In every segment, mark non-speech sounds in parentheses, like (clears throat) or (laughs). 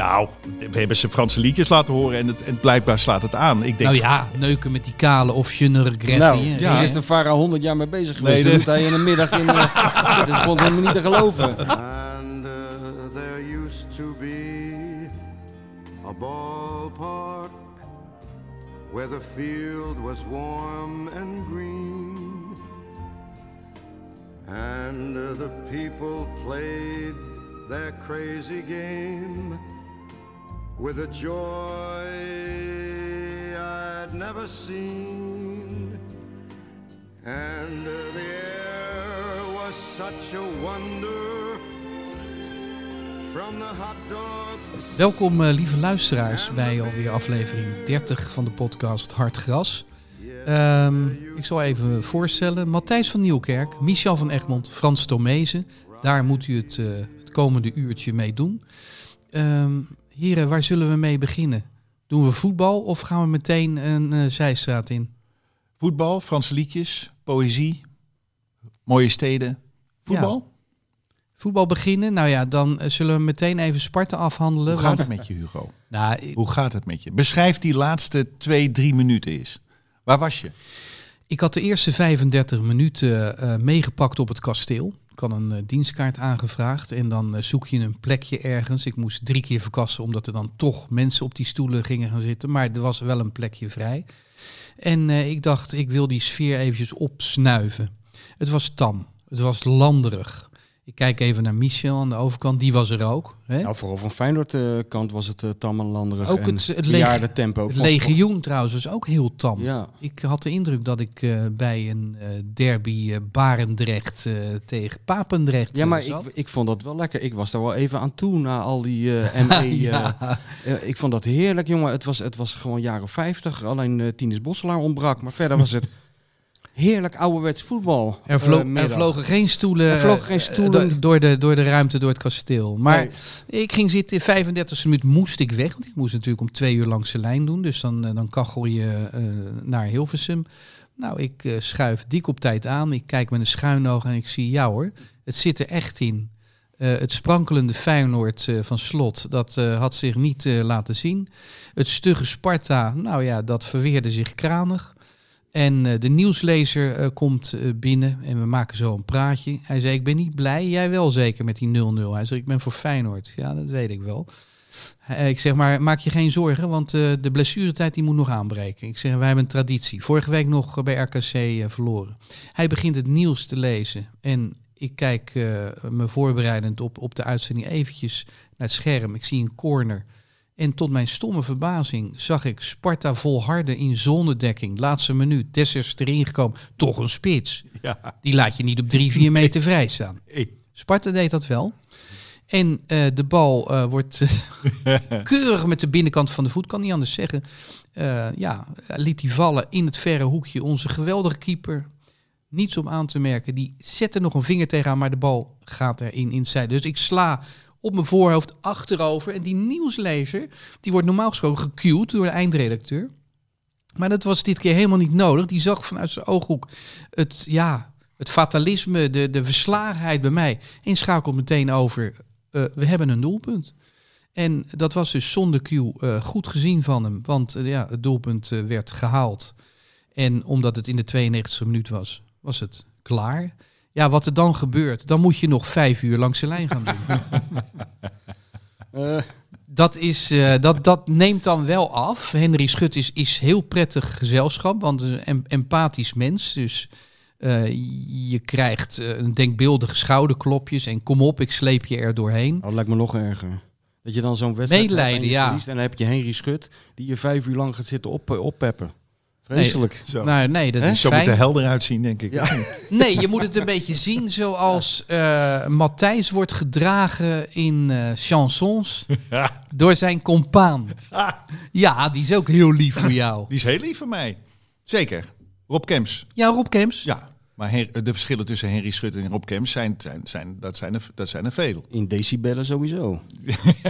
Nou, we hebben ze Franse liedjes laten horen en, het, en blijkbaar slaat het aan. Ik denk, Nou ja, neuken met die kale of je ne regrette. Nou, ja. hier is de Farah 100 jaar mee bezig geweest. Nee, dat de- hij in een middag in... eh, (laughs) dat is gewoon helemaal niet te geloven. And uh, there used to be a ballpark where the field was warm and green. And uh, the people played their crazy game with a joy I'd never seen. And uh, the air was such a wonder from the hot dogs. Welkom eh, lieve luisteraars bij alweer aflevering 30 van de podcast Hard Gras. Ehm, ik zal even voorstellen. Matthijs van Nieuwkerk, Michel van Egmond, Frans Tomezen. Daar moet u het, eh, het komende uurtje mee doen. Ehm, heren, waar zullen we mee beginnen? Doen we voetbal of gaan we meteen een eh, zijstraat in? voetbal, Franse liedjes, poëzie, mooie steden. Voetbal? Voetbal beginnen? Nou ja, dan eh, zullen we meteen even Sparta afhandelen. Hoe gaat want- het met je, Hugo? Nou, Hoe gaat het met je? Beschrijf die laatste twee, drie minuten eens. Waar was je? Ik had de eerste 35 minuten eh, meegepakt op het kasteel. Had een eh, dienstkaart aangevraagd en dan eh, zoek je een plekje ergens. Ik moest drie keer verkassen omdat er dan toch mensen op die stoelen gingen gaan zitten. Maar er was wel een plekje vrij. En eh, ik dacht, ik wil die sfeer eventjes opsnuiven. Het was tam, het was landerig. Ik kijk even naar Michel aan de overkant, die was er ook. Hè? Nou, vooral van Feyenoord eh, kant was het uh, tam en landerig. Ook en het- het tempo. het legioen trouwens was ook heel tam. Ja. Ik had de indruk dat ik eh, bij een eh, derby eh, Barendrecht eh, tegen Papendrecht Ja, eh, maar ik, zat. ik vond dat wel lekker. Ik was daar wel even aan toe na al die eh (laughs) ME. eh, Ja. eh, ik vond dat heerlijk, jongen. Het was, het was gewoon jaren 50. Alleen eh Tinus Bosselaar ontbrak. Maar verder was het heerlijk ouderwets voetbal. Er, vlo- eh, er vlogen geen stoelen, Er vlogen geen eh, stoelen. do- door, de, door de ruimte, door het kasteel. Maar Nee. ik ging zitten, in 35e minuut moest ik weg. Want ik moest natuurlijk om twee uur langs de lijn doen. Dus dan, eh, dan kachel je eh, naar Hilversum. Nou, ik eh, schuif dik op tijd aan. Ik kijk met een schuin oog en ik zie, ja hoor, het zit er echt in. Eh, het sprankelende Feyenoord eh, van Slot, dat eh, had zich niet eh, laten zien. Het stugge Sparta, nou ja, dat verweerde zich kranig. En eh, de nieuwslezer eh, komt eh, binnen en we maken zo een praatje. Hij zei, ik ben niet blij, jij wel zeker met die 0-0. Hij zei, ik ben voor Feyenoord. Ja, dat weet ik wel. Ik zeg maar, maak je geen zorgen, want de blessuretijd die moet nog aanbreken. Ik zeg, wij hebben een traditie. Vorige week nog bij RKC verloren. Hij begint het nieuws te lezen en ik kijk me voorbereidend op, op de uitzending eventjes naar het scherm. Ik zie een corner. En tot mijn stomme verbazing zag ik Sparta volharden in zonedekking. Laatste minuut, Dessers erin gekomen. Toch een spits. Ja. Die laat je niet op drie, vier meter vrij staan. (laughs) Sparta deed dat wel. En eh, de bal eh, wordt (laughs) keurig met de binnenkant van de voet, kan niet anders zeggen. Eh, ja, liet hij vallen in het verre hoekje. Onze geweldige keeper, niets om aan te merken. Die zette nog een vinger tegenaan, maar de bal gaat erin in. Dus ik sla op mijn voorhoofd achterover. En die nieuwslezer, die wordt normaal gesproken gecued door de eindredacteur. Maar dat was dit keer helemaal niet nodig. Die zag vanuit zijn ooghoek het, ja, het fatalisme, de, de verslagenheid bij mij. En schakelt meteen over, eh, we hebben een doelpunt. En dat was dus zonder cue eh, goed gezien van hem. Want eh, ja, het doelpunt werd gehaald. En omdat het in de 92e minuut was, was het klaar. Ja, wat er dan gebeurt, dan moet je nog vijf uur langs de lijn gaan doen. (laughs) Eh, Dat, is, eh, dat, dat neemt dan wel af. Henry Schut is, is heel prettig gezelschap, want een em- empathisch mens. Dus eh, je krijgt een denkbeeldige schouderklopjes en kom op, ik sleep je er doorheen. Oh, dat lijkt me nog erger. Dat je dan zo'n wedstrijd hebt Medelijden, en je ja. verliest En dan heb je Henry Schut die je vijf uur lang gaat zitten op, oppeppen. Vreselijk. Zo. Nou, nee, dat Hè? is Zo moet fijn. er helder uitzien, denk ik. Ja. (laughs) Nee, je moet het een beetje zien zoals eh Matthijs wordt gedragen in eh, chansons (laughs) door zijn compaan. Ja, die is ook heel lief voor jou. Die is heel lief voor mij. Zeker. Rob Kems. Ja, Rob Kemps. Ja. Maar Hen- de verschillen tussen Henry Schut en Rob Kems zijn, zijn, zijn, dat, zijn er, dat zijn er veel. (laughs) In decibellen sowieso.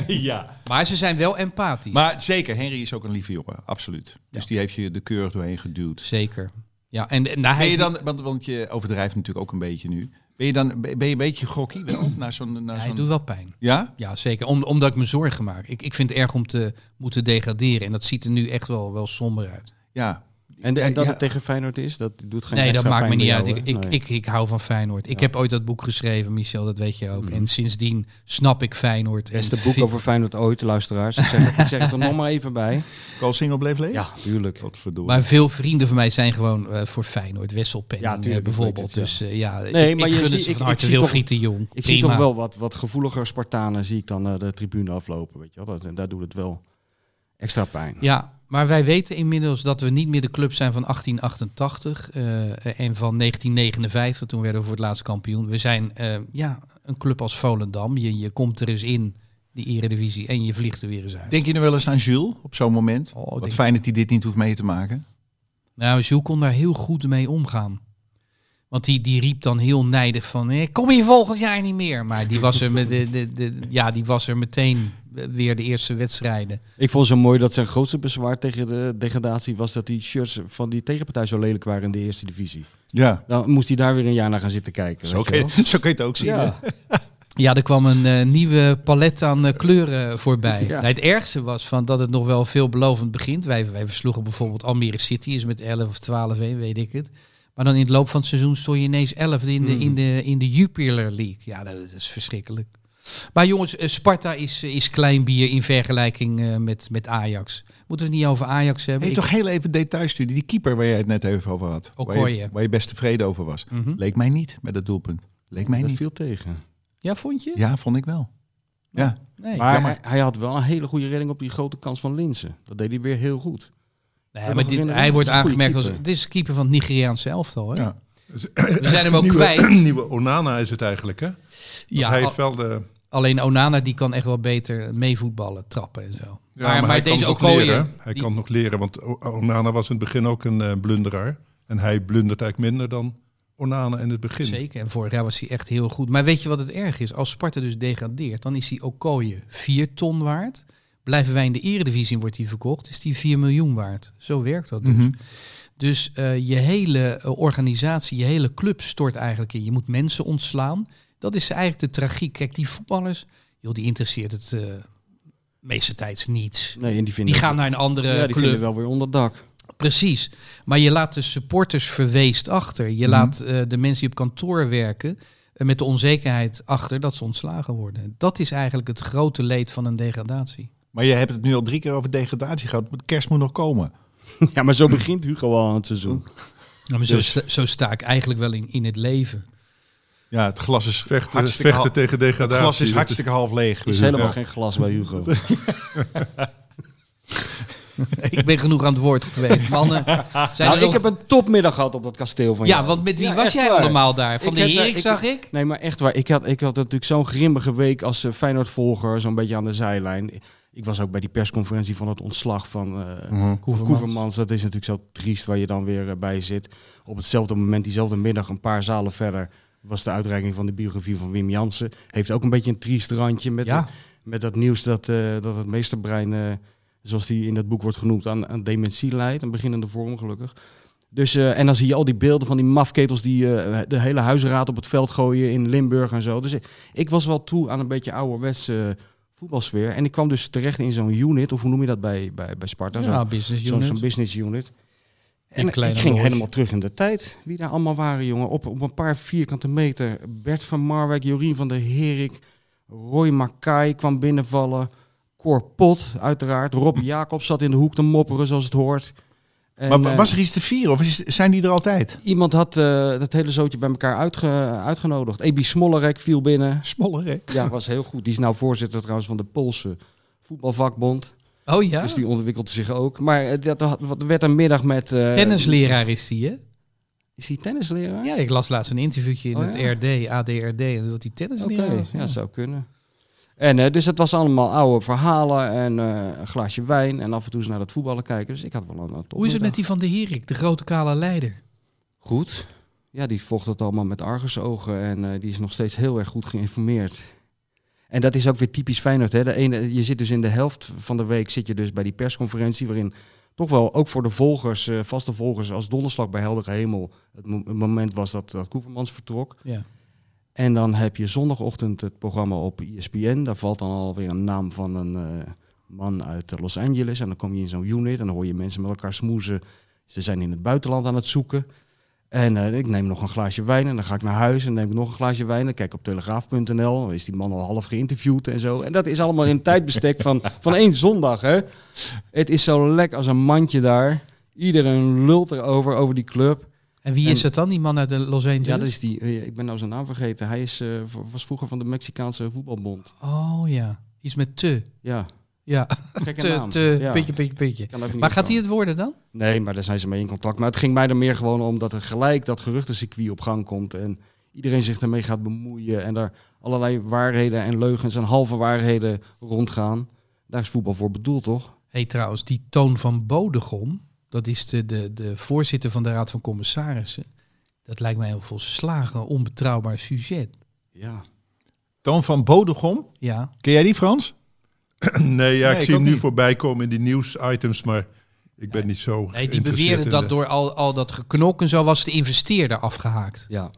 ja. Maar ze zijn wel empathisch. Maar zeker, Henry is ook een lieve jongen. Absoluut. Dus die heeft je de keur doorheen geduwd. Zeker. Ja, en, en daar Ben je dan, want, want je overdrijft natuurlijk ook een beetje nu. Ben je dan ben je een beetje grokkie wel? (clears throat) Naar zo'n, naar hij zo'n... doet wel pijn. Ja? Ja, zeker. Om, omdat ik me zorgen maak. Ik, ik vind het erg om te moeten degraderen. En dat ziet er nu echt wel, wel somber uit. Ja. En, de- en dat Ja. het tegen Feyenoord is, dat doet geen nee, dat maakt me niet uit. jou, Ik, ik, Nee. ik, ik hou van Feyenoord. Ik Ja. heb ooit dat boek geschreven, Michel, dat weet je ook. Mhm. En sindsdien snap ik Feyenoord. En Beste boek vind- over Feyenoord ooit, luisteraars. Ik zeg, ik zeg het er nog maar even bij. (laughs) Koolsingel bleef leeg? Ja, tuurlijk. Maar veel vrienden van mij zijn gewoon eh, voor Feyenoord. Wesselpenning Ja, eh, tuurlijk, bijvoorbeeld. het, Dus eh, ja, Nee, ik, maar ik gun ziet- het ze ik- van ik harte. zie toch- Wilfried de Jong. Ik zie toch wel wat, wat gevoeliger Spartanen zie ik dan eh, de tribune aflopen. Weet je wel? Dat, en daar doet het wel extra pijn. Ja, maar wij weten inmiddels dat we niet meer de club zijn van 1888 eh, en van 1959. Toen werden we voor het laatst kampioen. We zijn eh, ja, een club als Volendam. Je, je komt er eens in, die eredivisie, en je vliegt er weer eens uit. Denk je nu wel eens aan Jules op zo'n moment? Oh, Wat fijn dat hij dit niet hoeft mee te maken. Nou, Jules kon daar heel goed mee omgaan. Want die, die riep dan heel nijdig van, eh, kom je volgend jaar niet meer. Maar die was er, met de, de, de, ja, die was er meteen weer de eerste wedstrijden. Ik vond het zo mooi dat zijn grootste bezwaar tegen de degradatie was dat die shirts van die tegenpartij zo lelijk waren in de eerste divisie. Ja. Dan moest hij daar weer een jaar naar gaan zitten kijken. Zo kun, je, zo kun je het ook zien. Ja. (laughs) Ja, er kwam een eh, nieuwe palet aan eh, kleuren voorbij. Ja. Nou, het ergste was van dat het nog wel veelbelovend begint. Wij, wij versloegen bijvoorbeeld Almere City, is met 11 of 12 1, weet ik het. Maar dan in het loop van het seizoen stond je ineens 11 in de, in de, in de Jupiler League. Ja, dat, is verschrikkelijk. Maar jongens, eh, Sparta is, eh, is klein bier in vergelijking eh, met, met Ajax. Moeten we het niet over Ajax hebben? Hey, Ik- toch heel even detailstudie. Die keeper waar jij het net even over had. Waar je, waar je best tevreden over was. Mhm. Leek mij niet met het doelpunt. Leek mij Dat niet. viel tegen. Ja, vond je? Ja, vond ik wel. Ja. Nee. Maar hij, hij had wel een hele goede redding op die grote kans van Linsen. Dat deed hij weer heel goed. Nee, maar dit, hij wordt aangemerkt als... keeper. Het is de keeper van het Nigeriaanse elftal, hè? Ja. We zijn hem ook (laughs) nieuwe, kwijt. (clears throat) nieuwe Onana is het eigenlijk, hè? Want Ja, hij heeft wel de... Alleen Onana die kan echt wel beter meevoetballen, trappen en zo. Ja, maar, hij deze kan nog Okoye, leren. Hij die- kan nog leren, want Onana was in het begin ook een eh, blunderaar. En hij blundert eigenlijk minder dan Onana in het begin. Zeker, en vorig jaar was hij echt heel goed. Maar weet je wat het erg is? Als Sparta dus degradeert, dan is die Okoye 4 ton waard. Blijven wij in de eredivisie en wordt hij verkocht, is die 4 miljoen waard. Zo werkt dat dus. Mhm. Dus eh, je hele eh, organisatie, je hele club stort eigenlijk in. Je moet mensen ontslaan. Dat is eigenlijk de tragiek. Kijk, die voetballers, joh, die interesseert het eh meeste tijds niets. Nee, en die vinden Die gaan naar een andere ja, die club. vinden wel weer onderdak. Precies. Maar je laat de supporters verweest achter. Je Mhm. laat de mensen die op kantoor werken met de onzekerheid achter dat ze ontslagen worden. Dat is eigenlijk het grote leed van een degradatie. Maar je hebt het nu al drie keer over degradatie gehad. Maar kerst moet nog komen. (laughs) Ja, maar zo begint Hugo al aan het seizoen. Nou, maar zo, Dus- sta, zo sta ik eigenlijk wel in, in het leven. Ja, het glas is Vechten, hartstikke, vechten tegen het degradatie. glas is hartstikke half leeg. Er is helemaal geen glas bij Hugo. (laughs) (laughs) ik ben genoeg aan het woord geweest. Mannen, zijn Nou, er ik nog- heb een topmiddag gehad op dat kasteel van Ja, jou. want met wie Ja, was jij waar. allemaal daar? Van Ik de heb, Herik eh, ik- zag ik? Nee, maar echt waar. Ik had, ik had natuurlijk zo'n grimmige week als eh, Feyenoord-volger, zo'n beetje aan de zijlijn. Ik was ook bij die persconferentie van het ontslag van Mhm. Koevermans. Dat is natuurlijk zo triest waar je dan weer eh, bij zit. Op hetzelfde moment, diezelfde middag, een paar zalen verder, was de uitreiking van de biografie van Wim Jansen. Heeft ook een beetje een triest randje met, Ja. met dat nieuws dat, eh, dat het meesterbrein, zoals die in dat boek wordt genoemd, aan, aan dementie leidt. Een beginnende vorm gelukkig. Dus, en dan zie je al die beelden van die mafketels die de hele huisraad op het veld gooien in Limburg en zo. Dus ik, ik was wel toe aan een beetje ouderwetse eh, voetbalsfeer. En ik kwam dus terecht in zo'n unit, of hoe noem je dat bij, bij, bij Sparta? Zo'n- business unit. zo'n business unit. En ik ging helemaal terug in de tijd. Wie daar allemaal waren, jongen. Op, op een paar vierkante meter. Bert van Marwijk, Jorien van der Herik. Roy Makai kwam binnenvallen. Cor Pot, uiteraard. Robbie (laughs) Jacobs zat in de hoek te mopperen, zoals het hoort. En, maar eh, was er iets te vieren of is, zijn die er altijd? Iemand had eh dat hele zootje bij elkaar uitge- uitgenodigd. Ebi Smollerek viel binnen. Smollerek. Ja, was heel goed. Die is nou voorzitter trouwens van de Poolse voetbalvakbond. Oh ja? Dus die ontwikkelde zich ook. Maar eh, dat, dat werd een middag met... eh, Tennisleraar is die, hè? Is die tennisleraar? Ja, ik las laatst een interviewtje in Oh, het ja. RD, ADRD, en dat die tennisleraar was. ja, dat zou kunnen. En eh, dus het was allemaal oude verhalen en eh, een glaasje wijn en af en toe eens naar het voetballen kijken. Dus ik had wel een, Hoe is het met die van de Herik, de grote kale leider? Goed. Ja, die volgt het allemaal met argusogen en eh, die is nog steeds heel erg goed geïnformeerd. En dat is ook weer typisch Feyenoord. Hè? De ene, je zit dus in de helft van de week zit je dus bij die persconferentie... waarin toch wel ook voor de volgers, vaste volgers... als donderslag bij heldere hemel het, mo- het moment was dat, dat Koevermans vertrok. Ja. En dan heb je zondagochtend het programma op ESPN. Daar valt dan alweer een naam van een eh, man uit Los Angeles. En dan kom je in zo'n unit en dan hoor je mensen met elkaar smoezen. Ze zijn in het buitenland aan het zoeken. En eh, ik neem nog een glaasje wijn en dan ga ik naar huis en neem ik nog een glaasje wijn. Dan kijk op telegraaf.nl, is die man al half geïnterviewd en zo. En dat is allemaal in een tijdbestek van, van één zondag. Hè? Het is zo lek als een mandje daar. Iedereen lult erover, over die club. En wie En- is het dan, die man uit de Los Angeles? Ja, dat is die, eh, ik ben nou zijn naam vergeten. Hij is, eh, was vroeger van de Mexicaanse voetbalbond. Oh ja, iets met te. Ja, Ja, gekke te, naam. te, Ja. puntje, puntje, puntje. Maar gaat hij het worden dan? Nee, maar daar zijn ze mee in contact. Maar het ging mij er meer gewoon om dat er gelijk dat geruchtencircuit op gang komt. En iedereen zich daarmee gaat bemoeien. En daar allerlei waarheden en leugens en halve waarheden rondgaan. Daar is voetbal voor bedoeld, toch? hey, trouwens, die Toon van Bodegom, dat is de, de, de voorzitter van de Raad van Commissarissen. Dat lijkt mij een volslagen onbetrouwbaar sujet. Ja. Toon van Bodegom. Ja, Ken jij die Frans? (clears throat) Nee, ja, Nee, ik ik zie hem nu niet. voorbij komen in die nieuwsitems, maar ik ben niet zo nee, die in dat de- door al, al dat geknok en zo was de investeerder afgehaakt. ja.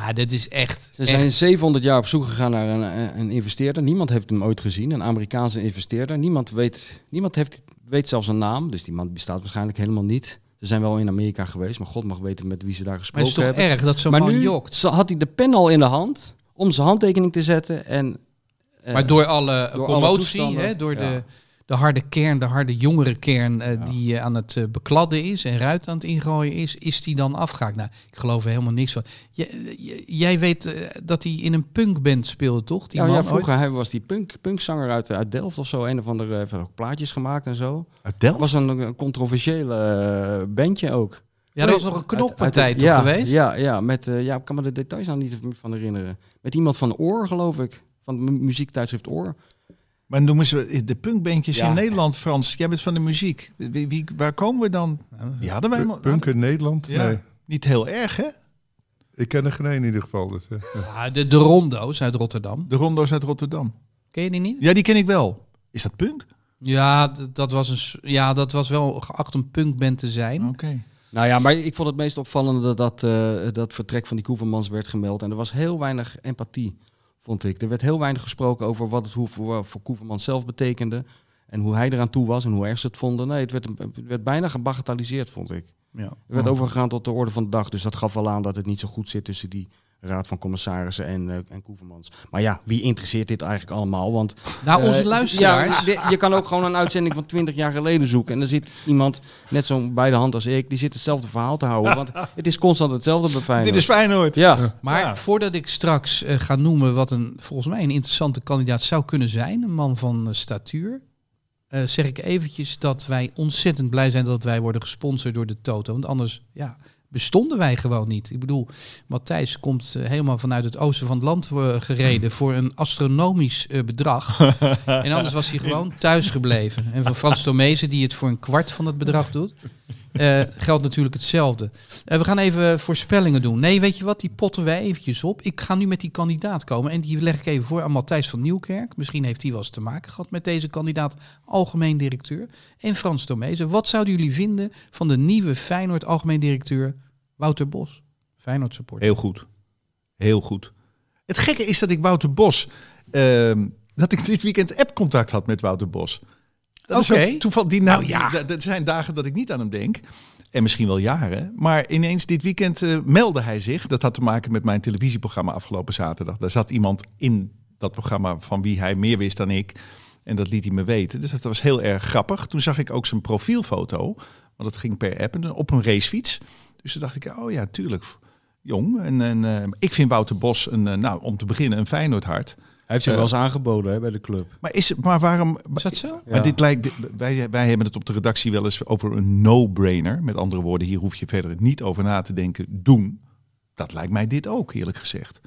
Nou, dit is echt... Ze echt- zijn 700 jaar op zoek gegaan naar een, een investeerder. Niemand heeft hem ooit gezien, een Amerikaanse investeerder. Niemand weet, niemand heeft, weet zelfs een naam, dus die man bestaat waarschijnlijk helemaal niet. Ze zijn wel in Amerika geweest, maar God mag weten met wie ze daar maar gesproken het is toch hebben. erg dat zo'n maar man nu jokt. had hij de pen al in de hand om zijn handtekening te zetten. En, eh, Maar door alle door alle toestanden, hè, door ja. de, de harde kern, de harde jongere kern eh, die eh, aan het eh, bekladden is en ruit aan het ingooien is, is die dan afgehaakt. Nou, ik geloof er helemaal niks van. J- jij weet eh, dat hij in een punkband speelde, toch? Die ja, man ja, ooit? vroeger hij was die punk, punkzanger uit, uit Delft of zo. Een of andere heeft ook plaatjes gemaakt en zo. Uit Delft? was een, een controversiële bandje ook. Ja, dat was nog een knokpartij Uit- uit- toch ja, geweest? Ja, ja, met, eh, ja, ik kan me de details nou niet van herinneren. Met iemand van Oor, geloof ik. Van muziektijdschrift Oor. Maar noemen ze de punkbandjes Ja. in Nederland, Frans. Jij bent van de muziek. Wie, wie- waar komen we dan? Die hadden wij nog- Punk in Nederland? Ja. Nee, Niet heel erg, hè? ik ken er geen in ieder geval. Dus, eh, Ja, (laughs) de, de Rondo's uit Rotterdam. De Rondo's uit Rotterdam. Ken je die niet? Ja, die ken ik wel. Is dat punk? Ja, dat was, een, ja, dat was wel geacht een punkband te zijn. Oké. Nou ja, maar ik vond het meest opvallende dat eh, dat vertrek van die Koevermans werd gemeld. En er was heel weinig empathie, vond ik. Er werd heel weinig gesproken over wat het voor, voor Koevermans zelf betekende. En hoe hij eraan toe was en hoe erg ze het vonden. Nee, het werd, het werd bijna gebagatelliseerd, vond ik. Ja. Er werd overgegaan tot de orde van de dag. Dus dat gaf wel aan dat het niet zo goed zit tussen die raad van commissarissen en, eh en Koevermans. Maar ja, wie interesseert dit eigenlijk allemaal? Want Nou, onze luisteraars. Ja, je kan ook gewoon een uitzending van 20 jaar geleden zoeken. En dan zit iemand, net zo bij de hand als ik, die zit hetzelfde verhaal te houden. Want (laughs) het is constant hetzelfde bij Feyenoord. Dit is Feyenoord. Ja, Maar Ja. voordat ik straks eh, ga noemen wat een volgens mij een interessante kandidaat zou kunnen zijn, een man van statuur, eh, zeg ik eventjes dat wij ontzettend blij zijn dat wij worden gesponsord door de Toto. Want anders ja, bestonden wij gewoon niet. Ik bedoel, Matthijs komt eh, helemaal vanuit het oosten van het land eh, gereden voor een astronomisch eh, bedrag. (laughs) en anders was hij gewoon thuis gebleven. En van Frans Tomezen, die het voor een kwart van het bedrag doet, eh, geldt natuurlijk hetzelfde. Eh, we gaan even voorspellingen doen. Nee, weet je wat? Die potten wij eventjes op. Ik ga nu met die kandidaat komen. En die leg ik even voor aan Matthijs van Nieuwkerk. Misschien heeft hij wel eens te maken gehad met deze kandidaat. Algemeen directeur. En Frans Tomezen. Wat zouden jullie vinden van de nieuwe Feyenoord algemeen directeur Wouter Bos? Feyenoord supporter. Heel goed. Heel goed. Het gekke is dat ik Wouter Bos... ehm, dat ik dit weekend appcontact had met Wouter Bos. Dat is toeval. Die nou, Nou ja. ja. Er zijn dagen dat ik niet aan hem denk. En misschien wel jaren. Maar ineens dit weekend eh, meldde hij zich. Dat had te maken met mijn televisieprogramma afgelopen zaterdag. Daar zat iemand in dat programma van wie hij meer wist dan ik. En dat liet hij me weten. Dus dat was heel erg grappig. Toen zag ik ook zijn profielfoto. Want dat ging per app en op een racefiets. Dus toen dacht ik, oh ja, tuurlijk. Jong. En, en eh, ik vind Wouter Bos, een, eh, nou, om te beginnen, een Feyenoord hart. Hij heeft zich Eh, wel eens aangeboden hè, bij de club. Maar, is, het- maar waarom... Is dat zo? Maar dit lijkt, dit- wij, wij hebben het op de redactie wel eens over een no-brainer. Met andere woorden, hier hoef je verder niet over na te denken. Doen. Dat lijkt mij dit ook, eerlijk gezegd.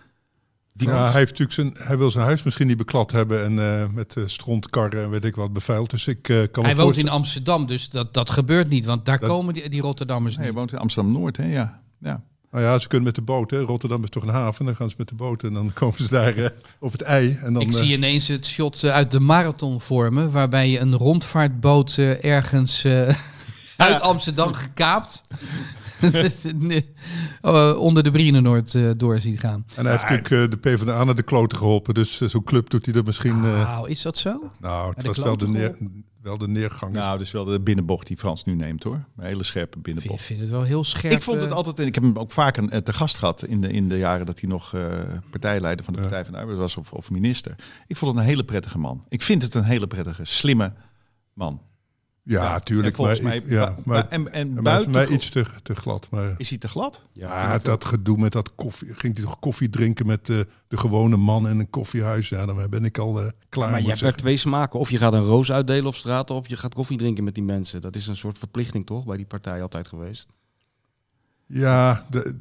Die Ja, hij, heeft natuurlijk zijn, hij wil zijn huis misschien niet beklad hebben en eh, met uh, strontkarren en weet ik wat bevuild. Dus ik eh, kan Hij woont in Amsterdam, dus dat, dat gebeurt niet. Want daar Dat- komen die, die Rotterdammers hij niet. woont in Amsterdam-Noord, hè? Ja. ja. Nou ja, ze kunnen met de boot. Hè. Rotterdam is toch een haven. Dan gaan ze met de boot en dan (laughs) komen ze daar eh, op het ei. En dan, Ik eh, zie ineens het shot eh, uit de marathon vormen, waarbij je een rondvaartboot eh, ergens eh, (laughs) uit Amsterdam gekaapt (laughs) onder de Brienenoord eh door zien gaan. en hij heeft natuurlijk eh, de PvdA naar de kloten geholpen. Dus zo'n club doet hij er misschien... eh, Wauw, is dat zo? nou, het de was wel de, wel de neergang. Nou, dus wel de binnenbocht die Frans nu neemt, hoor. Een hele scherpe Ik vind, binnenbocht. vind het wel heel scherp. Ik vond het eh, altijd, en ik heb hem ook vaak een, eh, te gast gehad in de, in de jaren dat hij nog eh, partijleider van de. Partij van de Arbeid was of, of minister. Ik vond het een hele prettige man. Ik vind het een hele prettige, slimme man. Ja, En tuurlijk. volgens maar, mij, ja, maar, en, en buiten mij iets te, te glad. Maar, is hij te glad? ja, dat gedoe met dat koffie. Ging hij toch koffie drinken met eh, de gewone man in een koffiehuis? Ja, dan ben ik al eh, klaar. maar je hebt er twee smaken. Of je gaat een roos uitdelen op straat, of je gaat koffie drinken met die mensen. Dat is een soort verplichting toch, bij die partij altijd geweest. Ja, de-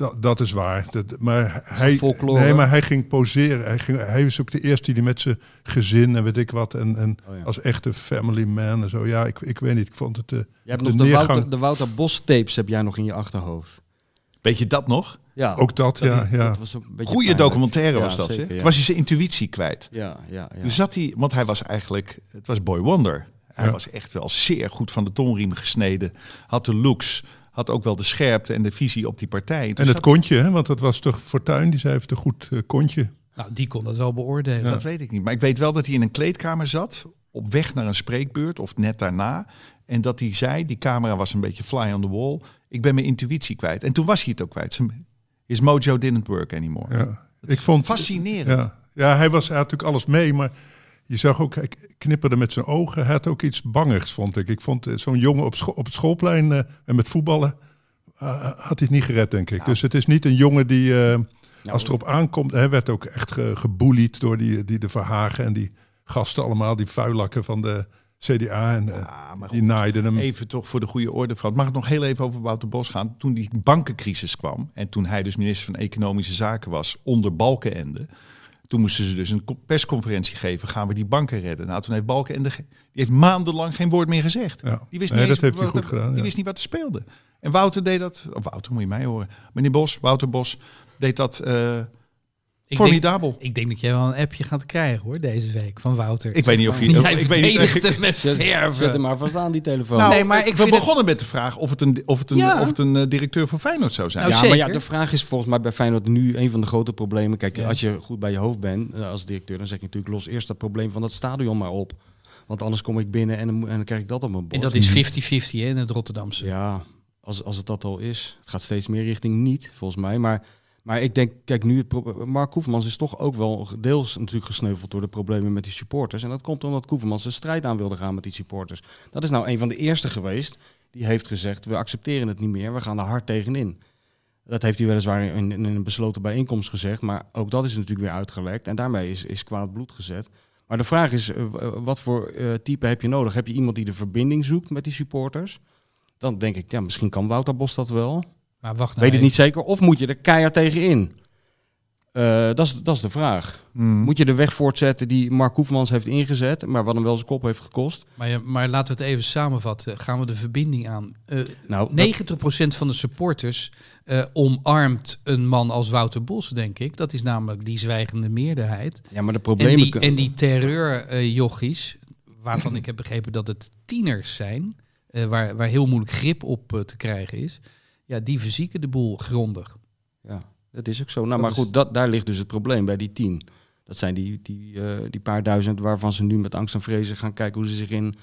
dat- dat is waar. Dat, maar hij, folklore. nee, maar hij ging poseren. Hij, ging, hij was ook de eerste die met zijn gezin en weet ik wat. En, en Oh ja. als echte family man en zo. Ja, ik, ik weet niet. Ik vond het. eh, Je hebt de nog de neergang. Wouter, de Wouter Bos tapes heb jij nog in je achterhoofd. Weet je dat nog? Ja, ook dat, ja. ja. dat was een beetje Goede pijnlijk. documentaire Ja, was dat. zeker. Toen was hij zijn intuïtie kwijt. Ja, ja, ja. Toen zat hij, want hij was eigenlijk, het was Boy Wonder. Hij Ja. was echt wel zeer goed van de tonriem gesneden. Had de looks, had ook wel de scherpte en de visie op die partij. En het zat- kontje, hè? want dat was toch Fortuin. Die zei heeft een goed eh, kontje. Nou, die kon dat wel beoordelen. Dat weet ik niet. Maar ik weet wel dat hij in een kleedkamer zat, op weg naar een spreekbeurt of net daarna. En dat hij zei, die camera was een beetje fly on the wall. Ik ben mijn intuïtie kwijt. En toen was hij het ook kwijt. Zijn- His mojo didn't work anymore. Ja. Ik vond Fascinerend. Ja, ja hij, was, hij had natuurlijk alles mee, maar je zag ook, hij knipperde met zijn ogen. Hij had ook iets bangigs, vond ik. Ik vond eh, zo'n jongen op, op het schoolplein eh, en met voetballen, eh, had hij het niet gered, denk ik. Dus het is niet een jongen die, eh, als het erop aankomt, hij werd ook echt ge, door die, die de Verhagen en die gasten allemaal, die vuilakken van de CDA. En Ja, die naaiden hem. Even toch voor de goede orde, Frans. Mag ik nog heel even over Wouter Bos gaan? Toen die bankencrisis kwam en toen hij dus minister van Economische Zaken was onder Balkenende. Toen moesten ze dus een persconferentie geven. Gaan we die banken redden? Nou, toen heeft Balkenende die heeft maandenlang geen woord meer gezegd. Ja. Die wist Nee, niet dat heeft wat goed er- gedaan, Die ja. wist niet wat er speelde. En Wouter deed dat. Of Wouter, moet je mij horen. Meneer Bos, Wouter Bos deed dat eh, Ik denk, formidabel. ik denk dat jij wel een appje gaat krijgen hoor, deze week van Wouter. Ik weet niet of hij. (laughs) Jij ik weet niet, ik- met Zet, verven. zet hem maar vast aan die telefoon. nou, Nee, maar ik we vind het- begonnen met de vraag of het een, of het een, Ja. of het een eh, directeur van Feyenoord zou zijn. Nou, ja, maar ja, de vraag is volgens mij bij Feyenoord nu een van de grote problemen. Kijk, Ja. als je goed bij je hoofd bent eh, als directeur, dan zeg je natuurlijk los eerst dat probleem van dat stadion maar op. Want anders kom ik binnen en dan, moet- en dan krijg ik dat op mijn bord. En dat is 50-50 hè, in het Rotterdamse. Ja, als, als het dat al is. Het gaat steeds meer richting niet, volgens mij. Maar, maar ik denk, kijk, nu Mark Koevermans is toch ook wel deels natuurlijk gesneuveld door de problemen met die supporters. En dat komt omdat Koevermans de strijd aan wilde gaan met die supporters. Dat is nou een van de eerste geweest die heeft gezegd, we accepteren het niet meer, we gaan er hard tegenin. Dat heeft hij weliswaar in, een besloten bijeenkomst gezegd, maar ook dat is natuurlijk weer uitgelekt. En daarmee is, is kwaad bloed gezet. Maar de vraag is, eh, w- wat voor eh, type heb je nodig? Heb je iemand die de verbinding zoekt met die supporters? Dan denk ik, ja, misschien kan Wouter Bos dat wel. Maar wacht nou Weet het niet zeker. Of moet je er keihard tegenin? Eh dat, is, dat is de vraag. Hmm. Moet je de weg voortzetten die Mark Koefmans heeft ingezet, maar wat hem wel zijn kop heeft gekost? Maar, ja, maar laten we het even samenvatten. Gaan we de verbinding aan? Eh Nou, 90% van de supporters eh, omarmt een man als Wouter Bos, denk ik. Dat is namelijk die zwijgende meerderheid. ja, maar de En problemen... die, kun- en die terreurjochies, waarvan ik heb begrepen dat het tieners zijn, eh, waar, waar heel moeilijk grip op te krijgen is, ja, die verzieken de boel grondig. Ja, dat is ook zo. Nou, Dat maar goed, dat, daar ligt dus het probleem bij die tien. Dat zijn die, die, eh, die paar duizend waarvan ze nu met angst en vrezen gaan kijken hoe ze zich in,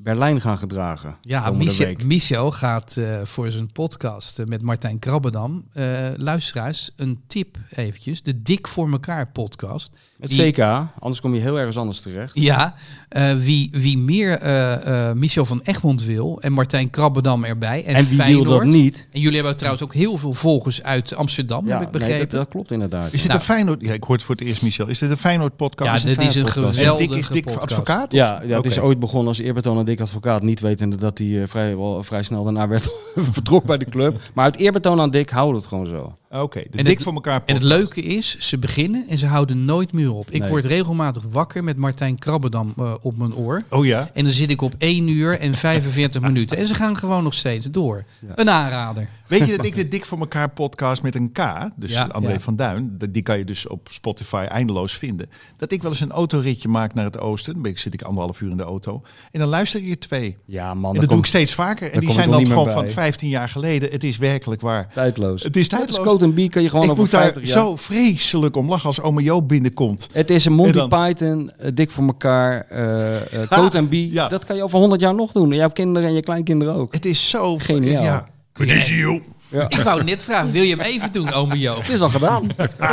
Berlijn gaan gedragen. Ja, Michel, week. Michel gaat eh, voor zijn podcast eh, met Martijn Krabbedam, eh luisteraars, een tip eventjes. De Dik voor elkaar podcast. Met Die- CK, anders kom je heel ergens anders terecht. Ja, eh, wie, wie meer eh, eh, Michel van Egmond wil en Martijn Krabbedam erbij en, En wie wil Feyenoord. dat niet? En jullie hebben trouwens ook heel veel volgers uit Amsterdam, heb ik nee, begrepen. dat, dat klopt inderdaad. Is dit Nou. een Feyenoord? Ja, ik hoor het voor het eerst, Michel. Is dit een Feyenoord podcast? ja, dit is een podcast. En geweldige Dick is Dick podcast. advocaat? Ja, ja het is ooit begonnen als eerbetoon aan Dick Advocaat. Niet wetende dat hij eh, vrij, wel, vrij snel daarna werd (laughs) vertrokken bij de club. Maar uit eerbetoon aan Dick houden we het gewoon zo. Oké, de En Dik het- voor elkaar En het leuke is, ze beginnen en ze houden nooit meer op. Ik Nee. word regelmatig wakker met Martijn Krabbedam eh, op mijn oor. Oh ja? En dan zit ik op 1 uur en 45 (laughs) minuten. En ze gaan gewoon nog steeds door. Een aanrader. Weet je dat ik de Dik voor elkaar podcast met een K, dus Ja, André ja. van Duin, die kan je dus op Spotify eindeloos vinden. Dat ik wel eens een autoritje maak naar het oosten. Dan ben ik- zit ik anderhalf uur in de auto. En dan luister ik er twee. Ja man, En dat doe ik steeds vaker. En daar die zijn dan gewoon van bij. 15 jaar geleden. Het is werkelijk waar. tijdloos. Het is tijdloos. Coat and Bee kan je gewoon ik over moet daar 50 jaar... zo vreselijk om lachen als oma Joop binnenkomt. Het is een Monty En dan- Python, eh, Dik voor elkaar, eh eh Coat and Bee. Ja. Dat kan je over 100 jaar nog doen. En jouw kinderen en je kleinkinderen ook. Het is zo... Geniaal. Ja. Wat is hier, joh? Ik wou net vragen, wil je hem even doen, (laughs) ome Joop? Het is al gedaan.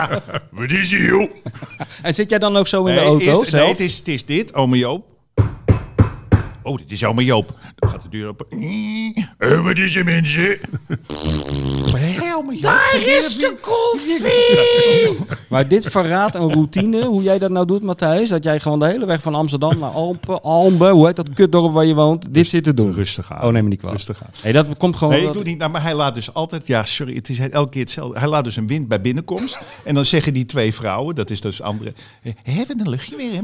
(laughs) Wat is hier, joh? en zit jij dan ook zo in de Nee, auto eerst- zelf? nee, het is, het is dit, oma Joop. Oh, dit is oma Joop. Dan gaat de deur open. Eh, wat is er, mensen? Hé, oma Joop. Daar is de koffie! Maar dit verraadt een routine, hoe jij dat nou doet, Matthijs. Dat jij gewoon de hele weg van Amsterdam naar Alpen, Almbe, hoe heet dat kutdorp waar je woont, dit zit te doen. Rustig aan. Oh, neem me niet kwalijk. Rustig aan. Nee, dat komt gewoon... Nee, ik doe het niet. Nou, maar hij laat dus altijd... Ja, sorry, het is elke keer hetzelfde. Hij laat dus een wind bij binnenkomst. (laughs) en dan zeggen die twee vrouwen, dat is dus andere... Hebben een luchtje weer, hè,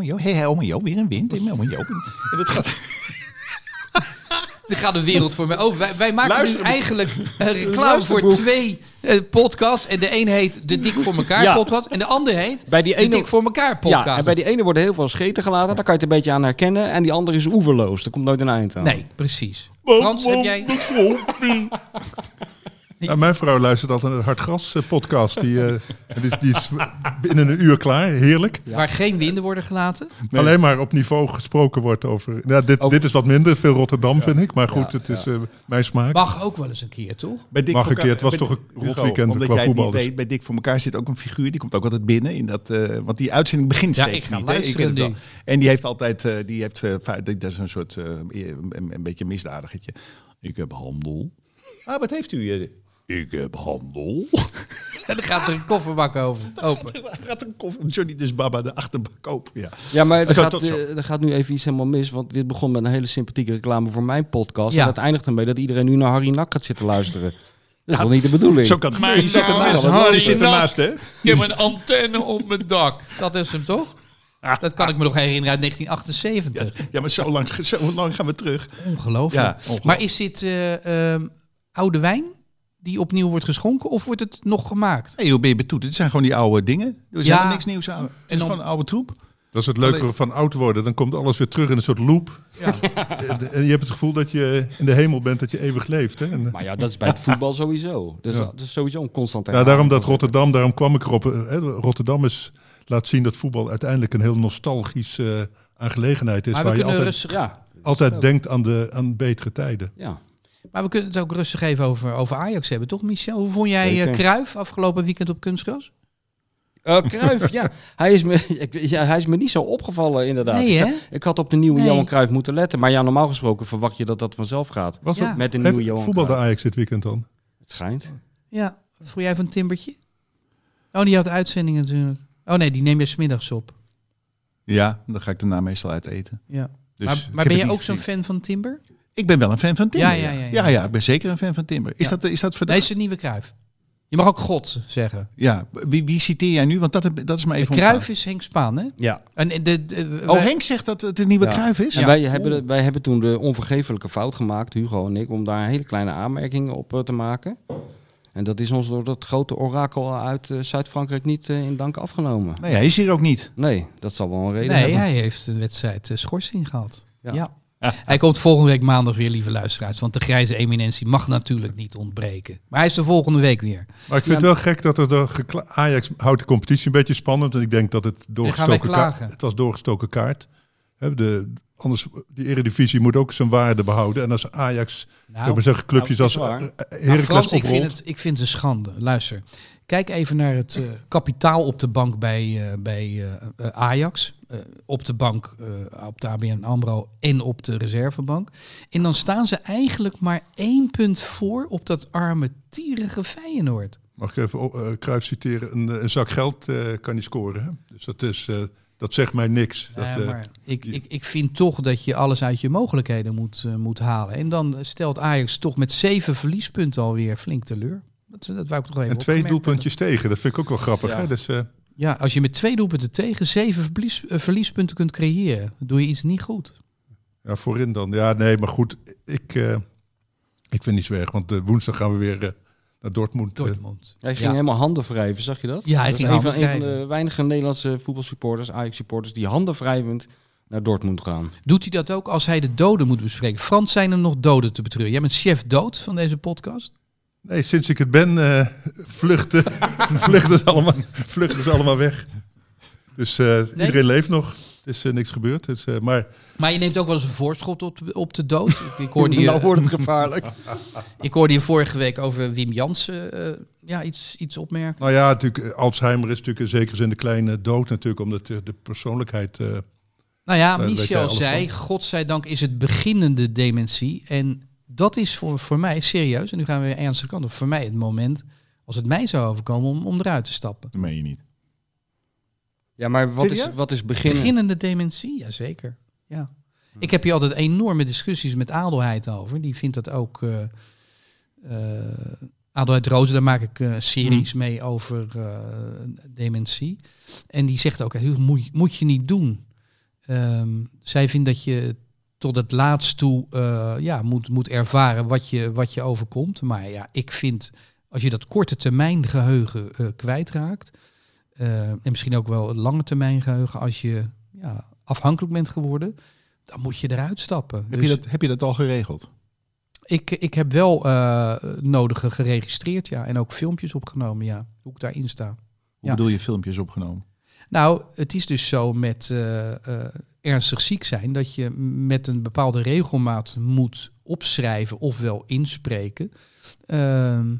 Joop? Hé, hé, oma Joop, weer een wind. hè, Oma Joop. En dat gaat... Er gaat de wereld voor mij over. Wij, wij maken Luister- nu eigenlijk eh, reclame voor twee eh, podcasts. En de een heet de Dik voor elkaar Ja. podcast. En de ander heet Bij die de ene- Dik voor elkaar podcast. Ja, en bij die ene worden heel veel scheten gelaten, daar kan je het een beetje aan herkennen. En die andere is oeverloos, er komt nooit een eind aan. Nee, precies. Frans, heb jij... Nou, mijn vrouw luistert altijd naar de Hartgras eh, podcast. Die, eh, die, die is binnen een uur klaar. Heerlijk. Waar geen winden worden gelaten. Alleen maar op niveau gesproken wordt over... Ja, dit, Over- dit is wat minder. Veel Rotterdam vind ik. Maar goed, Ja, het is eh, mijn smaak. Mag ook wel eens een keer, toch? Bij Dick Mag een keer, het was toch een Hugo, rotweekend omdat qua jij voetbal, dus. weet, bij Dick voor elkaar zit ook een figuur. Die komt ook altijd binnen. In dat, eh, want die uitzending begint Ja, steeds ik ga niet. het wel. nu. En die heeft altijd... eh, die heeft, dat is een soort... eh, een, een beetje misdadigertje. Ik heb handel. Ah, wat heeft u? Ik heb handel. (laughs) En dan gaat er een kofferbak over, (laughs) open. Dan gaat een koffer, Johnny dus Baba de achterbak open. Ja. Ja, maar er gaat, eh, er gaat nu even iets helemaal mis. Want dit begon met een hele sympathieke reclame voor mijn podcast. Ja. En dat eindigt ermee dat iedereen nu naar Harry Nak gaat zitten luisteren. Dat is wel niet de bedoeling. Zo kan het gebeuren. Je zit ernaast. is Harry Je zit ernaast, hè? Ik heb een antenne op mijn dak. Dat is hem toch? Dat kan ik me nog herinneren uit 1978. Ja, maar zo lang, zo lang gaan we terug. Ongelooflijk. Ja, ongelooflijk. Maar is dit eh, ehm, oude wijn die opnieuw wordt geschonken of wordt het nog gemaakt? Hey, hoe ben je betoet? Het zijn gewoon die oude dingen. Er is Ja. niks nieuws aan. Het is dan- gewoon een oude troep. Dat is het leuke van oud worden. Dan komt alles weer terug in een soort loop. En- (laughs) En je hebt het gevoel dat je in de hemel bent, dat je eeuwig leeft. Hè? En, Maar ja, dat is bij het (laughs) voetbal sowieso. Dus Ja. dat is sowieso een constant ja, daarom dat Rotterdam, daarom kwam ik erop. eh, hè, Rotterdam is, laat zien dat voetbal uiteindelijk een heel nostalgische eh, aangelegenheid is. Maar waar je altijd, rustig Ja, altijd denkt aan, de, aan betere tijden. ja. Maar we kunnen het ook rustig even over, over Ajax hebben, toch Michel? Hoe vond jij Zeker. eh Cruijff afgelopen weekend op kunstgras? Eh Cruijff, ja. Hij is, me, (laughs) ik- ja. hij is me niet zo opgevallen, inderdaad. Nee, hè? Ik had op de nieuwe Nee. Johan Cruijff moeten letten. Maar ja, normaal gesproken verwacht je dat dat vanzelf gaat. Was Ja. dat Met de nieuwe Even Johan voetbalde Cruijff. Ajax dit weekend dan? Het schijnt. Ja. Wat vond jij van Timbertje? Oh, die had uitzending natuurlijk. Oh nee, die neem je smiddags op. Ja, dan ga ik daarna meestal uit eten. Ja. Dus maar maar ben je ook zo'n fan van Timber? Ik ben wel een fan van Timber. Ja, ja, ja, ja. ja, ja, ik ben zeker een fan van Timber. Is, Ja. dat, is dat voor Nee, is de nieuwe Cruijff. Je mag ook God zeggen. Ja, wie, wie citeer jij nu? Want dat, dat is maar even Cruijff is Henk Spaan, hè? Ja. En de, de, de- Oh, wij- Henk zegt dat het een nieuwe Ja. Cruijff is? En wij, hebben, de- wij hebben toen de onvergeeflijke fout gemaakt, Hugo en ik, om daar een hele kleine aanmerking op eh, te maken. En dat is ons door dat grote orakel uit eh, Zuid-Frankrijk niet eh, in dank afgenomen. Nee, hij is hier ook niet. Nee, dat zal wel een reden Nee, hebben. hij heeft een wedstrijd schorsing gehad. Ja. Ja. (laughs) Hij komt volgende week maandag weer, lieve luisteraars. Want de grijze eminentie mag natuurlijk niet ontbreken. Maar hij is de volgende week weer. Maar ik vind het wel gek dat er gekla- Ajax houdt de competitie een beetje spannend. En ik denk dat het doorgestoken kaart. Het was doorgestoken kaart. De, anders, die eredivisie moet ook zijn waarde behouden. En als Ajax, Nou, zou maar zeggen, clubjes nou, als Nou, Heracles Frans, ik vind, het, ik vind het een schande. Luister, kijk even naar het eh, kapitaal op de bank bij, eh, bij eh, Ajax. Op de bank, op de ABN AMRO en op de reservebank. En dan staan ze eigenlijk maar één punt voor op dat arme, tierige Feyenoord. Mag ik even uh, citeren? Een, een zak geld kan niet scoren. Hè? Dus dat, is, dat zegt mij niks. Dat, Ja, maar ik, ik, ik vind toch dat je alles uit je mogelijkheden moet, moet halen. En dan stelt Ajax toch met zeven verliespunten alweer flink teleur. Dat, dat wou ik toch even en twee doelpuntjes tegen. Dat vind ik ook wel grappig. Ja. Hè? Dus, eh, Ja, als je met twee doelpunten tegen zeven verlies, eh, verliespunten kunt creëren, doe je iets niet goed. ja, voorin dan. Ja, nee, maar goed. Ik, eh, ik vind niets weg. Want woensdag gaan we weer naar Dortmund. Dortmund. Hij ging Ja. helemaal handen wrijven, zag je dat? Ja, hij dat ging is een van, een van de weinige Nederlandse voetbalsupporters, Ajax-supporters, die handen wrijvend naar Dortmund gaan. Doet hij dat ook als hij de doden moet bespreken? Frans, zijn er nog doden te betreuren? Jij bent chef dood van deze podcast? Nee, sinds ik het ben, eh, vluchten, (laughs) vluchten, ze allemaal, vluchten ze allemaal weg. Dus eh, iedereen leeft nog. Er is eh, niks gebeurd. Dus, maar Maar je neemt ook wel eens een voorschot op, op de dood. Ik, ik, hoorde (laughs) je, nou wordt het gevaarlijk. (laughs) ik hoorde je vorige week over Wim Jansen eh, ja, iets, iets opmerken. nou ja, natuurlijk, Alzheimer is natuurlijk in zekere zin de kleine dood natuurlijk. Omdat de, de persoonlijkheid... eh, Nou ja, Michel zei, van. godzijdank is het beginnende dementie. En dat is voor, voor mij serieus, en nu gaan we weer ernstig kant op, voor mij het moment, als het mij zou overkomen, om, om eruit te stappen. Dat meen je niet. Ja, maar wat is, wat is beginnen? Beginnende dementie, jazeker. Ja. Ik heb hier altijd enorme discussies met Adelheid over. Die vindt dat ook... eh eh, Adelheid Rozen, daar maak ik eh, series mee over eh, dementie. En die zegt ook, "Hugo, moet, je- moet je niet doen. Ehm, zij vindt dat je tot het laatst toe eh, ja, moet, moet ervaren wat je, wat je overkomt. Maar ja, ik vind, als je dat korte termijn geheugen eh, kwijtraakt... eh, en misschien ook wel het lange termijn geheugen, als je ja, afhankelijk bent geworden, dan moet je eruit stappen. Heb, Dus je dat, heb je dat al geregeld? ik, ik heb wel nodige geregistreerd, ja. En ook filmpjes opgenomen, ja. Hoe ik daarin sta. Hoe Ja. bedoel je filmpjes opgenomen? Nou, het is dus zo met ernstig ziek zijn dat je met een bepaalde regelmaat moet opschrijven ofwel inspreken. ehm,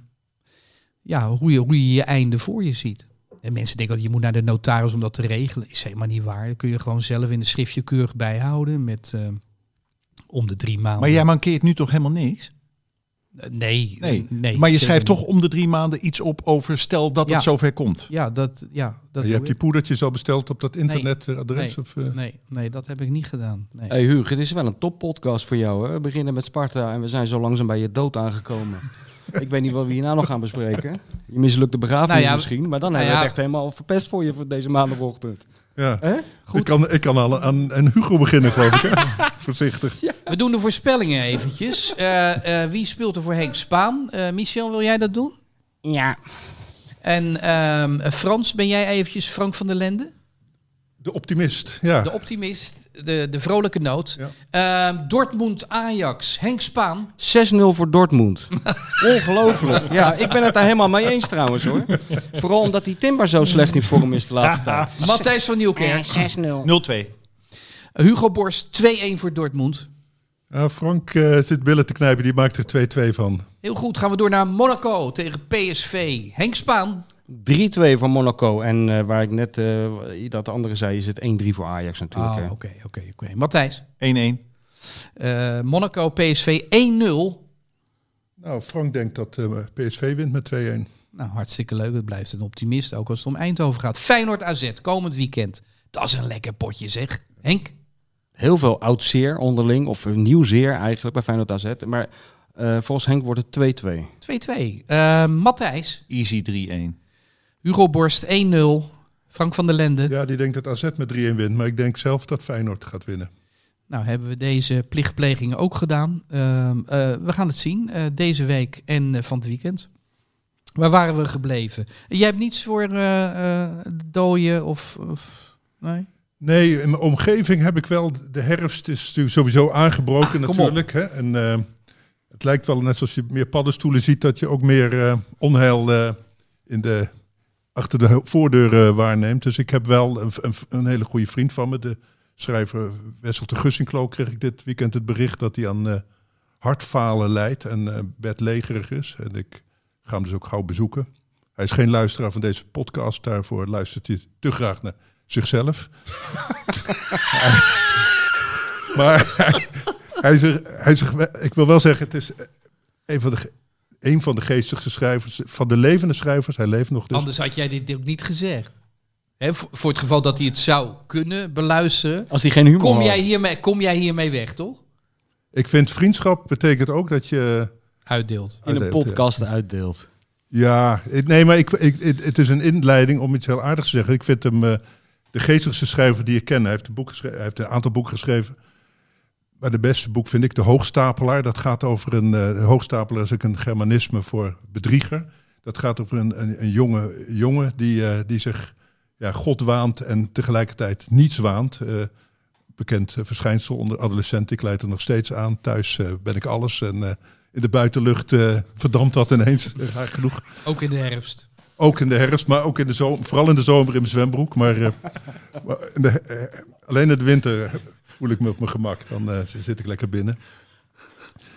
ja, hoe je, hoe je je einde voor je ziet. En mensen denken dat je moet naar de notaris om dat te regelen. Is helemaal niet waar. Dat kun je gewoon zelf in een schriftje keurig bijhouden met eh, om de drie maanden. Maar jij mankeert nu toch helemaal niks? Eh, nee, Nee. nee. maar je schrijft niet. toch om de drie maanden iets op over stel dat Ja. het zover komt. Ja, dat, ja, dat je hebt die poedertjes al besteld op dat internetadres? Nee. Of, eh? Nee, nee, dat heb ik niet gedaan. Nee. Hey Hugo, dit is wel een toppodcast voor jou. Hè? We beginnen met Sparta en we zijn zo langzaam bij je dood aangekomen. (laughs) Ik weet niet wat we hierna nog gaan bespreken. Je mislukte begrafenis Nou ja, misschien, maar dan nou hebben we ja. het echt helemaal verpest voor je voor deze maandagochtend. Ja. Hè? Ik kan, ik kan al aan, aan Hugo beginnen, geloof ik. Hè? (laughs) Voorzichtig. We doen de voorspellingen eventjes. Eh, eh, wie speelt er voor Henk Spaan? Eh, Michel, wil jij dat doen? Ja. En ehm, Frans, ben jij eventjes Frank van der Lende? De optimist, ja. De optimist, de, de vrolijke noot. Ja. Ehm, Dortmund-Ajax, Henk Spaan. 6-0 voor Dortmund. (laughs) Ongelooflijk. Ja, ik ben het daar helemaal mee eens trouwens hoor. (laughs) Vooral omdat die Timber zo slecht in vorm is de laatste (laughs) tijd. Matthijs van Nieuwkerk. 6-0. 0-2. Hugo Borst, 2-1 voor Dortmund. Ja, Frank eh, zit billen te knijpen, die maakt er 2-2 van. Heel goed, gaan we door naar Monaco tegen PSV. Henk Spaan. 3-2 voor Monaco. En eh, waar ik net eh, dat de andere zei, is het 1-3 voor Ajax natuurlijk. Ah. Oké, oké, oké. Matthijs. 1-1. Eh, Monaco, PSV 1-0. Nou, Frank denkt dat eh, PSV wint met 2-1. Nou, hartstikke leuk. Het blijft een optimist, ook als het om Eindhoven gaat. Feyenoord AZ, komend weekend. Dat is een lekker potje, zeg. Henk? Heel veel oud zeer onderling, of nieuw zeer eigenlijk bij Feyenoord AZ. Maar eh, volgens Henk wordt het 2-2. 2-2. Eh, Matthijs? Easy 3-1. Hugo Borst 1-0. Frank van der Lende. Ja, die denkt dat AZ met 3-1 wint, maar ik denk zelf dat Feyenoord gaat winnen. Nou, hebben we deze plichtplegingen ook gedaan. Ehm, eh, we gaan het zien eh, deze week en eh, van het weekend. Waar waren we gebleven? Jij hebt niets voor dooien of, of... Nee? Nee, in mijn omgeving heb ik wel. De herfst is natuurlijk sowieso aangebroken Ah, natuurlijk. Hè? En het lijkt wel net zoals je meer paddenstoelen ziet, dat je ook meer onheil in de, achter de voordeur eh, waarneemt. Dus ik heb wel een, een, hele goede vriend van me, de schrijver Wessel de Gussinklo kreeg ik dit weekend het bericht dat hij aan eh, hartfalen lijdt en eh, bedlegerig is. En ik ga hem dus ook gauw bezoeken. Hij is geen luisteraar van deze podcast, daarvoor luistert hij te graag naar zichzelf. (laughs) maar hij, zegt, hij ik wil wel zeggen, het is een van de, een van de geestigste schrijvers, van de levende schrijvers. Hij leeft nog dus. Anders had jij dit ook niet gezegd. Hè, voor, het geval dat hij het zou kunnen beluisteren. Als hij geen humor Kom jij, hiermee, kom jij hiermee weg, toch? Ik vind vriendschap betekent ook dat je... Uitdeelt. in een ja. podcast uitdeelt. Ja, ik- nee, maar ik, ik, het, het is een inleiding om iets heel aardigs te zeggen. Ik vind hem eh, de geestigste schrijver die ik ken. Hij heeft, een boek geschreven, hij heeft een aantal boeken geschreven. Maar de beste boek vind ik De Hoogstapelaar. Dat gaat over een... de Hoogstapelaar is ook een germanisme voor bedrieger. Dat gaat over een, een, een jonge jongen die, eh, die zich ja, God waant en tegelijkertijd niets waant. Eh, bekend verschijnsel onder adolescenten. Ik leid er nog steeds aan. Thuis ben ik alles en in de buitenlucht verdampt dat ineens. (laughs) raar genoeg. Ook in de herfst. Ook in de herfst, maar ook in de zomer. Vooral in de zomer in mijn zwembroek. Maar, (laughs) maar in de, alleen in de winter voel ik me op mijn gemak. Dan eh, zit ik lekker binnen.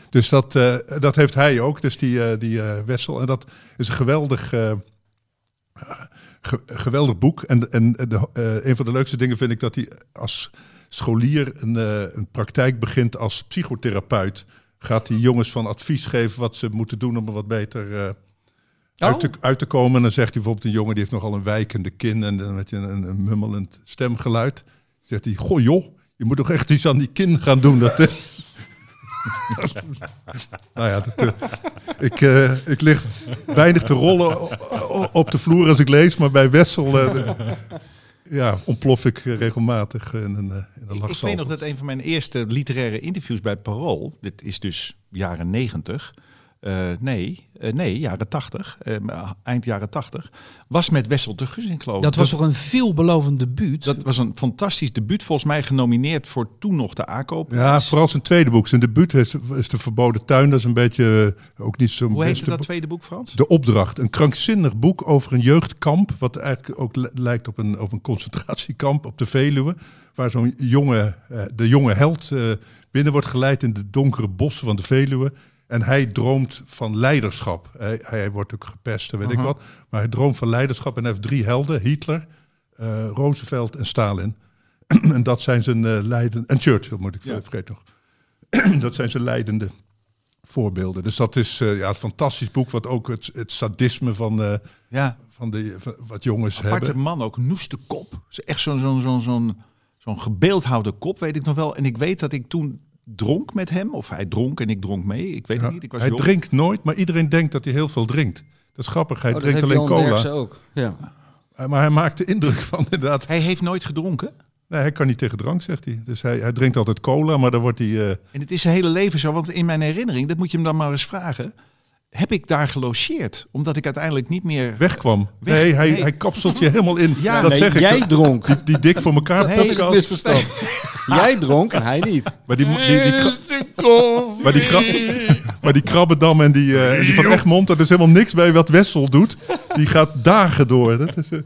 Dus dat, eh, dat heeft hij ook, dus die, eh, die Wessel. En dat is een geweldig, ge- geweldig boek. En, en de, een van de leukste dingen vind ik dat hij als scholier een, een praktijk begint als psychotherapeut. Gaat die jongens van advies geven wat ze moeten doen om er wat beter uit, te, uit te komen. En dan zegt hij bijvoorbeeld een jongen die heeft nogal een wijkende kin en dan met een, een, een mummelend stemgeluid. Zegt hij, goh joh, je moet toch echt iets aan die kin gaan doen. Dat, eh." (laughs) nou ja, dat, eh, ik, eh, ik lig weinig te rollen op de vloer als ik lees, maar bij Wessel eh, de- ja, ontplof ik regelmatig in een, eh, in een Ik, weet nog dat een van mijn eerste literaire interviews bij Parool, dit is dus jaren negentig, eh, nee, eh, nee, jaren tachtig, eh, eind jaren tachtig, was met Wessel de Gussinklo. Dat was toch een veelbelovend debuut? dat was een fantastisch debuut, volgens mij genomineerd voor toen nog de ACO. Ja, vooral zijn tweede boek. Zijn debuut is, is De Verboden Tuin. Dat is een beetje ook niet zo'n Hoe heette beste dat tweede boek, Frans? De Opdracht. Een krankzinnig boek over een jeugdkamp. Wat eigenlijk ook li- lijkt op een, op een concentratiekamp op de Veluwe. Waar zo'n jonge, eh, de jonge held eh, binnen wordt geleid in de donkere bossen van de Veluwe. En hij droomt van leiderschap. Hij, hij wordt ook gepest, en weet ik wat. Maar hij droomt van leiderschap en hij heeft drie helden. Hitler, eh, Roosevelt en Stalin. (clears throat) en dat zijn zijn eh leiden... En Churchill moet ik Ja. vergeten nog. (clears throat) dat zijn zijn leidende voorbeelden. Dus dat is eh, ja, een fantastisch boek, wat ook het, het sadisme van, Ja, van, de, van wat jongens aparte hebben. man ook, noeste kop. Zo Echt zo'n zo'n zo'n zo'n zo'n gebeeldhouwde kop, weet ik nog wel. En ik weet dat ik toen dronk met hem, of hij dronk en ik dronk mee. Ik weet Ja. het niet, ik was Hij jong. drinkt nooit, maar iedereen denkt dat hij heel veel drinkt. Dat is grappig, hij Oh, dat drinkt alleen Jan cola. Derksen ook. Ja. Eh, Maar hij maakt de indruk (laughs) van inderdaad... Hij heeft nooit gedronken. Nee, hij kan niet tegen drank, zegt hij. Dus hij, hij drinkt altijd cola, maar dan wordt hij... eh, En het is zijn hele leven zo, want in mijn herinnering, dat moet je hem dan maar eens vragen, heb ik daar gelogeerd, omdat ik uiteindelijk niet meer. wegkwam. Weg- nee, hij, nee. hij kapselt je helemaal in. Ja, dat Nee, zeg ik. jij zo. dronk. Die, die dik voor elkaar Nee, podcast. Misverstand. (laughs) jij dronk en hij niet. Maar die, die, maar die, kra- maar die Krabbendam en die, eh, en die van Egmond, dat is helemaal niks bij wat Wessel doet. Die gaat dagen door. Dat is, eh,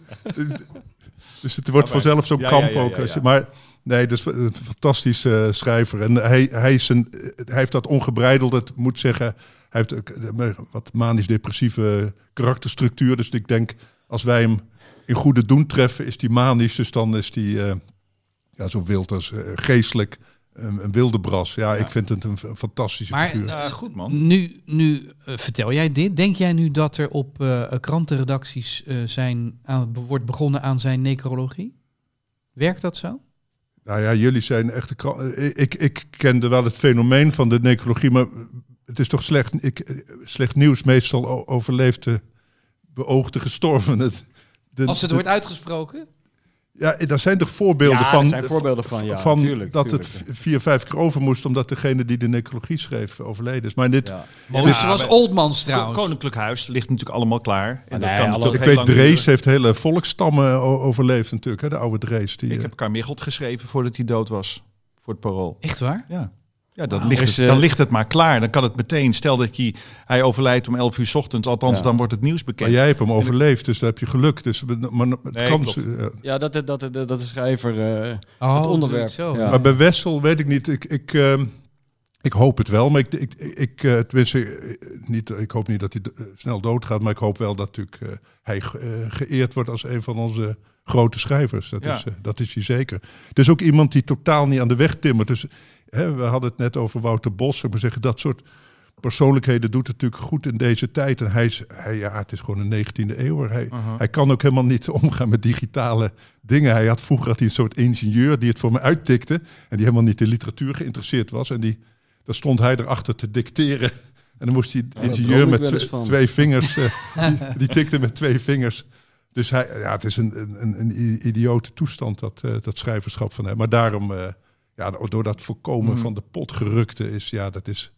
dus het wordt vanzelf zo'n Ja, kamp ja, ja, ook. als je-. Maar nee, is een fantastische eh, schrijver. En hij, hij, is een, hij heeft dat ongebreideld, het moet zeggen. Hij heeft wat manisch-depressieve karakterstructuur. Dus ik denk, als wij hem in goede doen treffen, is die manisch. Dus dan is die eh, ja, zo wild als eh, geestelijk. Een, een wilde bras. Ja, ik vind het een, fantastische Maar, figuur. Ja, goed man. Nu, nu eh, vertel jij dit. Denk jij nu dat er op eh, krantenredacties eh, zijn, aan, wordt begonnen aan zijn necrologie? Werkt dat zo? Nou ja, jullie zijn eh, Ik, ik kende wel het fenomeen van de necrologie, maar het is toch slecht, ik, eh, slecht nieuws. Meestal o- overleeft de beoogde gestorven. De- Als het de- wordt uitgesproken? Ja, daar zijn toch voorbeelden Ja, van, er zijn voorbeelden van, ja, van tuurlijk, dat tuurlijk. het vier, vijf keer over moest, omdat degene die de necrologie schreef overleden is. Maar dit, Ja. dus was Oldmans trouwens. Koninklijk Huis ligt natuurlijk allemaal klaar. En dat kan alle- ik weet, Drees duren. heeft hele volkstammen overleefd natuurlijk, hè, de oude Drees. Die, Ik eh, heb Carmichelt geschreven voordat hij dood was. Voor het parool. Echt waar? Ja. Ja, dan, Wauw. ligt Dus, het, eh, dan ligt het maar klaar. Dan kan het meteen. Stel dat hij, hij overlijdt om 11 uur 's ochtends. Althans, Ja. dan wordt het nieuws Maar bekend. jij hebt hem overleefd, dus daar heb je geluk. Dus, maar het Nee, kan, klopt. Ja, dat, dat, dat, dat de schrijver... eh, Oh, het onderwerp. Zo. Ja. Maar bij Wessel weet ik niet. Ik, ik, ehm, ik hoop het wel. Maar ik, ik, ik, eh, tenminste, niet, ik hoop niet dat hij snel doodgaat. Maar ik hoop wel dat natuurlijk, eh, hij ge- geëerd wordt als een van onze grote schrijvers. Dat, Ja. is, dat is hij zeker. Het is ook iemand die totaal niet aan de weg timmert. Dus, hè, we hadden het net over Wouter Bos. Ik moet zeggen, dat soort persoonlijkheden doet het natuurlijk goed in deze tijd. En hij is, hij, ja, het is gewoon een 19e eeuw. Hij, Uh-huh. hij kan ook helemaal niet omgaan met digitale dingen. Hij had vroeger had hij een soort ingenieur die het voor me uittikte. En die helemaal niet in literatuur geïnteresseerd was. En die, daar stond hij erachter te dicteren. En dan moest die ingenieur met tw- twee vingers, eh, die, (laughs) (laughs) die tikte met twee vingers. Dus hij, ja, het is een, een, een idiote toestand, dat, eh, dat schrijverschap van hem. Maar daarom, eh, ja, door dat voorkomen Mhm. van de potgerukte is, ja, dat is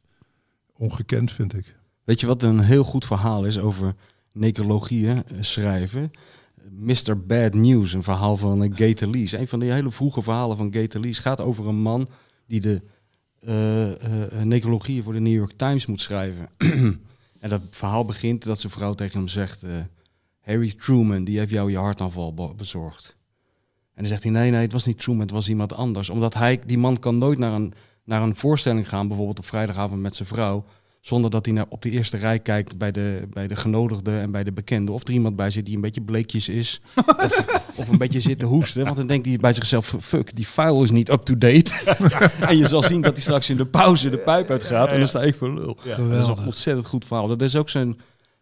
ongekend, vind ik. Weet je wat een heel goed verhaal is over necrologieën eh, schrijven? Mr. Bad News, een verhaal van uh, Gator Lees. Een van de hele vroege verhalen van Gator Lees gaat over een man die de eh, eh, necrologieën voor de New York Times moet schrijven. (clears throat) en dat verhaal begint dat zijn vrouw tegen hem zegt... eh, Harry Truman, die heeft jou je hartaanval be- bezorgd. En dan zegt hij, nee, nee, het was niet Truman, het was iemand anders. Omdat hij, die man kan nooit naar een, naar een voorstelling gaan, bijvoorbeeld op vrijdagavond met zijn vrouw... Zonder dat hij naar, op de eerste rij kijkt bij de, bij de genodigden en bij de bekenden. Of er iemand bij zit die een beetje bleekjes is. (laughs) of, of een beetje zit te hoesten. Want dan denkt hij bij zichzelf, fuck, die file is niet up-to-date. (laughs) en je zal zien dat hij straks in de pauze de pijp uitgaat. En dan sta ik voor lul. Dat is een ontzettend goed verhaal. Dat is ook zijn,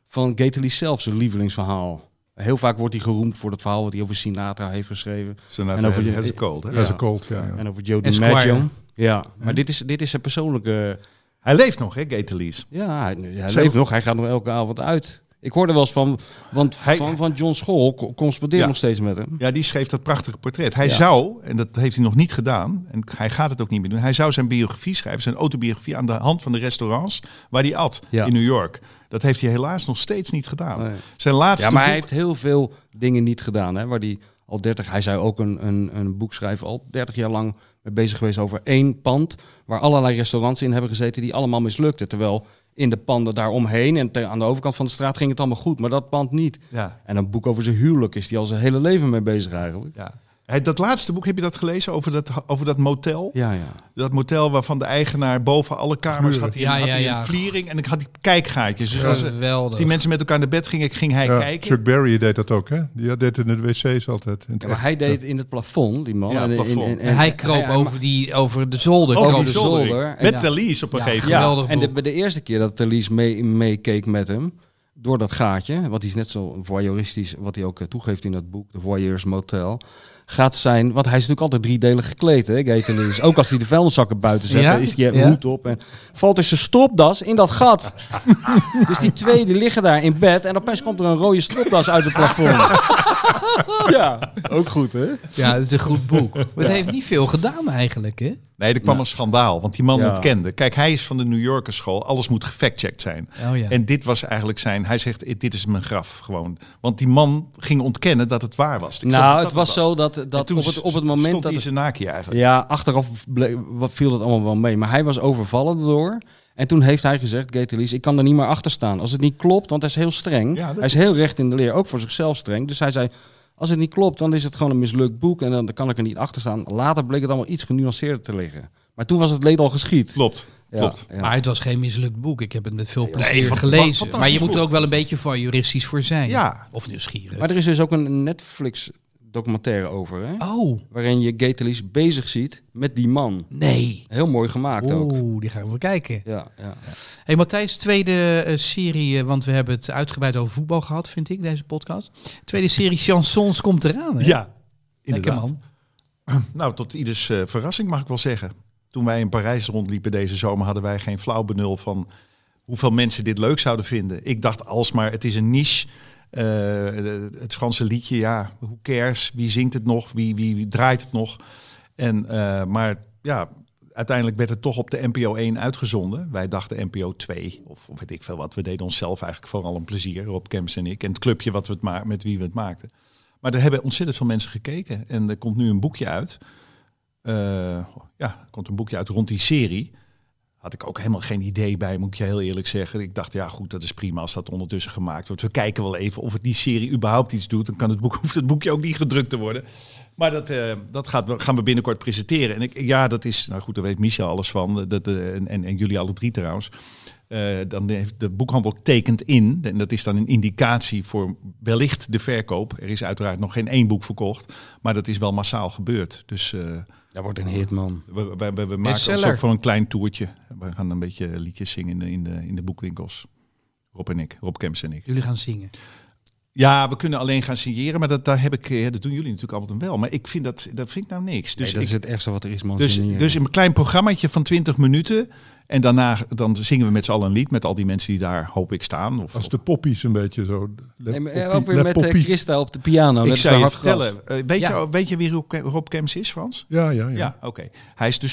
van Gately zelf zijn lievelingsverhaal. Heel vaak wordt hij geroemd voor het verhaal wat hij over Sinatra heeft geschreven. Zijn En over has a cold, hè? Ja. Dat is een cold, ja. ja. En over Joe. DiMaggio. Ja, maar dit is, dit is zijn persoonlijke... Hij leeft nog, hè, Gatelis. Ja, hij, hij leeft nog. Hij gaat nog elke avond uit. Ik hoorde wel eens van, want Hij- van, van John School co- correspondeer Ja. nog steeds met hem. Ja, die schreef dat prachtige portret. Hij Ja. zou, en dat heeft hij nog niet gedaan, en hij gaat het ook niet meer doen, hij zou zijn biografie schrijven, zijn autobiografie aan de hand van de restaurants waar hij at Ja. in New York. Dat heeft hij helaas nog steeds niet gedaan. Nee. Zijn laatste Ja, maar hij heeft heel veel dingen niet gedaan. Hè, waar hij al 30, hij zou ook een, een, een boek schrijven, al 30 jaar lang mee bezig geweest over één pand. Waar allerlei restaurants in hebben gezeten die allemaal mislukten. Terwijl in de panden daaromheen en aan de overkant van de straat ging het allemaal goed, maar dat pand niet. Ja, En een boek over zijn huwelijk is die al zijn hele leven mee bezig eigenlijk. ja. Dat laatste boek, heb je dat gelezen over dat, over dat motel? Ja, ja. Dat motel waarvan de eigenaar boven alle kamers had hij, Ja, had ja, hij ja. een vliering en ik had die kijkgaatjes. Dus als, als Geweldig. die mensen met elkaar naar bed gingen, ging hij Ja, kijken. Chuck Berry deed dat ook, hè? Die deed het in de wc's altijd. In maar echt. hij deed in het plafond, die man. Ja, En- en- plafond. en- En hij kroop over, die, over de zolder. Over de zolder. En Met ja. Thalys op een Ja, gegeven moment. Geweldig en de, eerste keer dat Thalys mee- meekeek met hem, door dat gaatje, wat hij is net zo voyeuristisch, wat hij ook eh, toegeeft in dat boek, de Voyeurs Motel, gaat zijn, want hij is natuurlijk altijd driedelig gekleed, hè, Gay Thalys. Ook als hij de vuilniszakken buiten zet, Ja? is hij Ja. hoed op en valt dus zijn stropdas in dat gat. (laughs) dus die twee die liggen daar in bed en opeens komt er een rode stropdas uit het plafond. (laughs) ja, ook goed, hè? Ja, het is een goed boek. Maar het heeft niet veel gedaan eigenlijk, hè? Nee, er kwam Nou. een schandaal, want die man Ja. ontkende. Kijk, hij is van de New Yorker school, alles moet gefactcheckt zijn. Oh ja. En dit was eigenlijk zijn, hij zegt, dit is mijn graf gewoon. Want die man ging ontkennen dat het waar was. Ik Nou, het dat was zo dat, dat op het, op het moment stond dat naakje eigenlijk. Ja, achteraf wat viel dat allemaal wel mee. Maar hij was overvallen door. En toen heeft hij gezegd, Gatelis, ik kan er niet meer achter staan. Als het niet klopt, want hij is heel streng. Hij is heel recht in de leer, ook voor zichzelf streng. Dus hij zei, als het niet klopt, dan is het gewoon een mislukt boek. En dan kan ik er niet achter staan. Later bleek het allemaal iets genuanceerder te liggen. Maar toen was het leed al geschied. Klopt, Ja, klopt. ja. Maar het was geen mislukt boek. Ik heb het met veel plezier gelezen. Maar je moet er ook wel een beetje van juristisch voor zijn. Ja. Of nieuwsgierig. Maar er is dus ook een Netflix documentaire over, hè? Oh, Waarin je Gatelis bezig ziet met die man. nee. Heel mooi gemaakt ook. Oeh, die gaan we kijken. Ja, ja. Hey Matthijs, tweede eh, serie, eh, want we hebben het uitgebreid over voetbal gehad, vind ik, deze podcast. Tweede serie Chansons komt eraan, hè? Ja, Lekker inderdaad. man. (clears throat) Nou, tot ieders eh, verrassing mag ik wel zeggen. Toen wij in Parijs rondliepen deze zomer, hadden wij geen flauw benul van hoeveel mensen dit leuk zouden vinden. Ik dacht alsmaar, het is een niche. Eh, het Franse liedje, ja, who cares? Wie zingt het nog? Wie, wie, draait het nog? En, eh, maar ja, uiteindelijk werd het toch op de NPO 1 uitgezonden. Wij dachten NPO 2, of, weet ik veel wat. We deden onszelf eigenlijk vooral een plezier, Rob Kemps en ik. En het clubje wat we het met wie we het maakten. Maar er hebben ontzettend veel mensen gekeken. En er komt nu een boekje uit. Eh, ja, komt een boekje uit rond die serie. Had ik ook helemaal geen idee bij, moet ik je heel eerlijk zeggen. Ik dacht, ja goed, dat is prima als dat ondertussen gemaakt wordt. We kijken wel even of het die serie überhaupt iets doet. Dan kan het boek, (laughs) hoeft het boekje ook niet gedrukt te worden. Maar dat, eh, dat gaat, gaan we binnenkort presenteren. En ik, ja, dat is, nou goed, daar weet Michel alles van. Dat, eh, en, en, jullie alle drie trouwens. Eh, dan heeft de boekhandel tekent in. En dat is dan een indicatie voor wellicht de verkoop. Er is uiteraard nog geen één boek verkocht. Maar dat is wel massaal gebeurd. Dus Dat wordt een hit, man. we, we, we, we maken ook voor een klein toertje. We gaan een beetje liedjes zingen in de, in de, in de boekwinkels. Rob en ik, Rob Kemps en ik. Jullie gaan zingen. Ja, we kunnen alleen gaan signeren, maar dat, daar heb ik, eh, dat doen jullie natuurlijk allemaal wel. Maar ik vind dat, dat vind ik nou niks. Dus dat ik, is het ergste wat er is, man. dus, signeren. dus in een klein programmaatje van 20 minuten. En daarna dan zingen we met z'n allen een lied met al die mensen die daar, hoop ik, staan. Of, Als de poppies een beetje zo. Le Nee, maar, eh, poppie- ook weer le met eh, poppie. Christa op de piano. ik zou je vertellen, eh, weet, Ja. je, weet je wie Rob, Rob Kemps is, Frans? Ja, ja, ja. Ja, oké. Hij is de.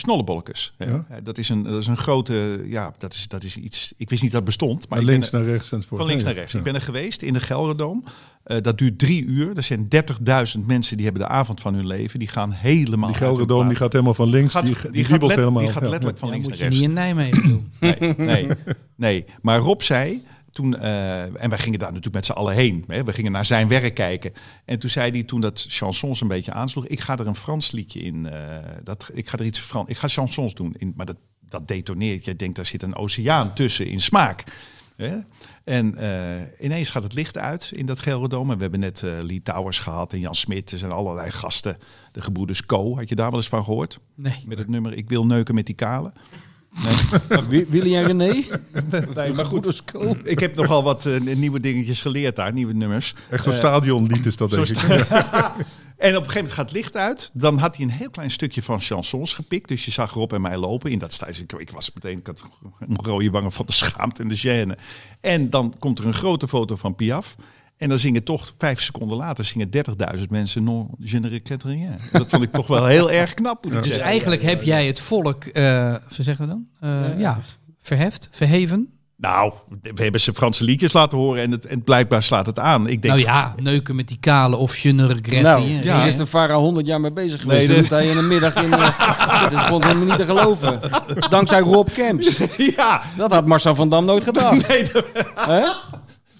Ja. Eh, Dat, is een, dat is een grote, ja, dat is, dat is iets, ik wist niet dat het bestond. Maar Van ben links naar rechts enzovoort. Van links naar rechts. ja. Ik ben er geweest in de Gelderdoom. Eh, dat duurt drie uur. Er zijn 30.000 mensen die hebben de avond van hun leven. Die gaan helemaal Die Gelderdoom die gaat helemaal van links. Gaat- die, die die, gaat let- helemaal. die gaat letterlijk ja. van Ja, links moet naar je rechts. niet in Nijmegen doen. (laughs) Nee, nee, nee. Maar Rob zei toen, eh, en wij gingen daar natuurlijk met z'n allen heen. Hè, we gingen naar zijn werk kijken. En toen zei hij, toen dat chansons een beetje aansloeg, ik ga er een Frans liedje in. eh, dat, ik ga er iets Frans, ik ga chansons doen. In, maar dat, dat detoneert. Je denkt, daar zit een oceaan tussen in smaak. Hè? En eh, ineens gaat het licht uit in dat Gelredome. En we hebben net eh Lee Towers gehad en Jan Smit. Er zijn allerlei gasten. De gebroeders Co. Had je daar wel eens van gehoord? Nee. Met het nummer Ik wil neuken met die kale. Wi- Willy en René? (laughs) Nee, maar goed. Ik heb nogal wat eh, nieuwe dingetjes geleerd daar, nieuwe nummers. Echt zo'n stadionlied is dat, denk ik. (laughs) (laughs) en op een gegeven moment gaat het licht uit. Dan had hij een heel klein stukje van chansons gepikt. Dus je zag Rob en mij lopen in dat stijl. Ik, ik was meteen, ik had een rode wangen van de schaamte en de gêne. En dan komt er een grote foto van Piaf. En dan zingen toch vijf seconden later zingen 30.000 mensen non regrette rien. Dat vond ik toch wel heel erg knap. Dus eigenlijk heb jij het volk, eh wat zeggen we dan? Eh, ja, verheft, verheven. Nou, we hebben ze Franse liedjes laten horen en, het, en blijkbaar slaat het aan. Ik denk, nou ja, neuken met die kale of je ne regrette. Nou, ja. hier is de Farah 100 jaar mee bezig geweest. Nee, de- hij in een middag in... eh, (laughs) dat is gewoon helemaal niet te geloven. Dankzij Rob Kemps. (laughs) ja, Dat had Marcel van Dam nooit gedaan. nee, de, Hè?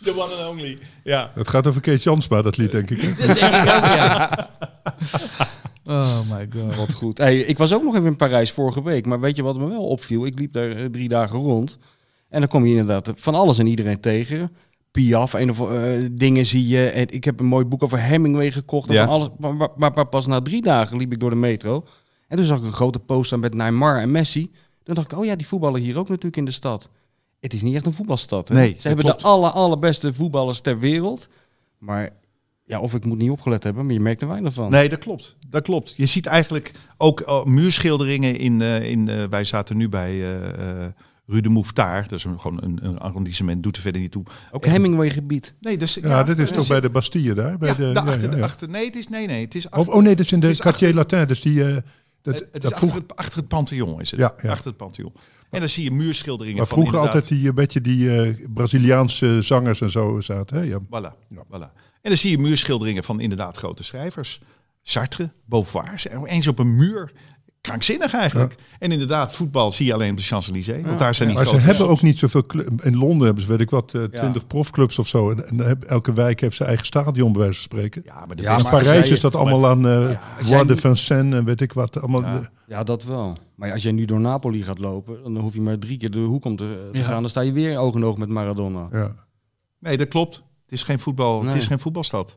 the one and only. Ja. Het gaat over Kees Jansma, dat lied, denk ik. (laughs) Dat denk ik ook, ja. Oh my god. Wat goed. Hey, ik was ook nog even in Parijs vorige week. Maar weet je wat me wel opviel? Ik liep daar eh, drie dagen rond. En dan kom je inderdaad van alles en iedereen tegen. Piaf, een of eh, dingen zie je. En ik heb een mooi boek over Hemingway gekocht. En Ja. van alles, maar, maar- maar- maar pas na drie dagen liep ik door de metro. En toen zag ik een grote poster met Neymar en Messi. Toen dacht ik, oh ja, die voetballen hier ook natuurlijk in de stad. Het is niet echt een voetbalstad. Hè? Nee, Ze hebben klopt. de aller, allerbeste voetballers ter wereld. Maar ja, of ik moet niet opgelet hebben, maar je merkt er weinig van. Nee, dat klopt. Dat klopt. Je ziet eigenlijk ook eh, muurschilderingen in... eh, in eh, wij zaten nu bij Rue de Mouffetard. Dat is een, gewoon een, een arrondissement, doet er verder niet toe. Ook Hemingway gebied. Nee, dus, Ja, dit is dat toch bij de Bastille daar? Bij ja, de, daarachter, ja, ja, ja. achter, nee, het is, nee, nee, het is Of, achter, oh nee, dat is in de Quartier Latin. Dus die, eh, dat, het is dat achter, vroeg, het, achter het Pantheon is het. Ja, ja. Achter het Pantheon. En dan zie je muurschilderingen maar van vroeger inderdaad- altijd die, een beetje die eh, Braziliaanse zangers en zo zaten. Hè? Ja. Voilà, voilà. En dan zie je muurschilderingen van inderdaad grote schrijvers. Sartre, Beauvoir, ze- eens op een muur. Krankzinnig eigenlijk. En inderdaad, voetbal zie je alleen op de Champs-Élysées. Want daar zijn die Maar ze hebben ook niet zoveel clu- In Londen hebben ze, weet ik wat, eh, Ja. 20 profclubs of zo. En, en dan heb- elke wijk heeft zijn eigen stadion, bij wijze van spreken. Ja, maar de Ja, in Parijs is dat allemaal aan eh als Bois de niet- Vincennes en weet ik wat. Allemaal, Ja. Ja, dat wel. Maar als jij nu door Napoli gaat lopen, dan hoef je maar drie keer de hoek om te, te Ja. gaan. Dan sta je weer oog in oog met Maradona. ja. Nee, dat klopt. Het is geen, voetbal, het is geen voetbalstad.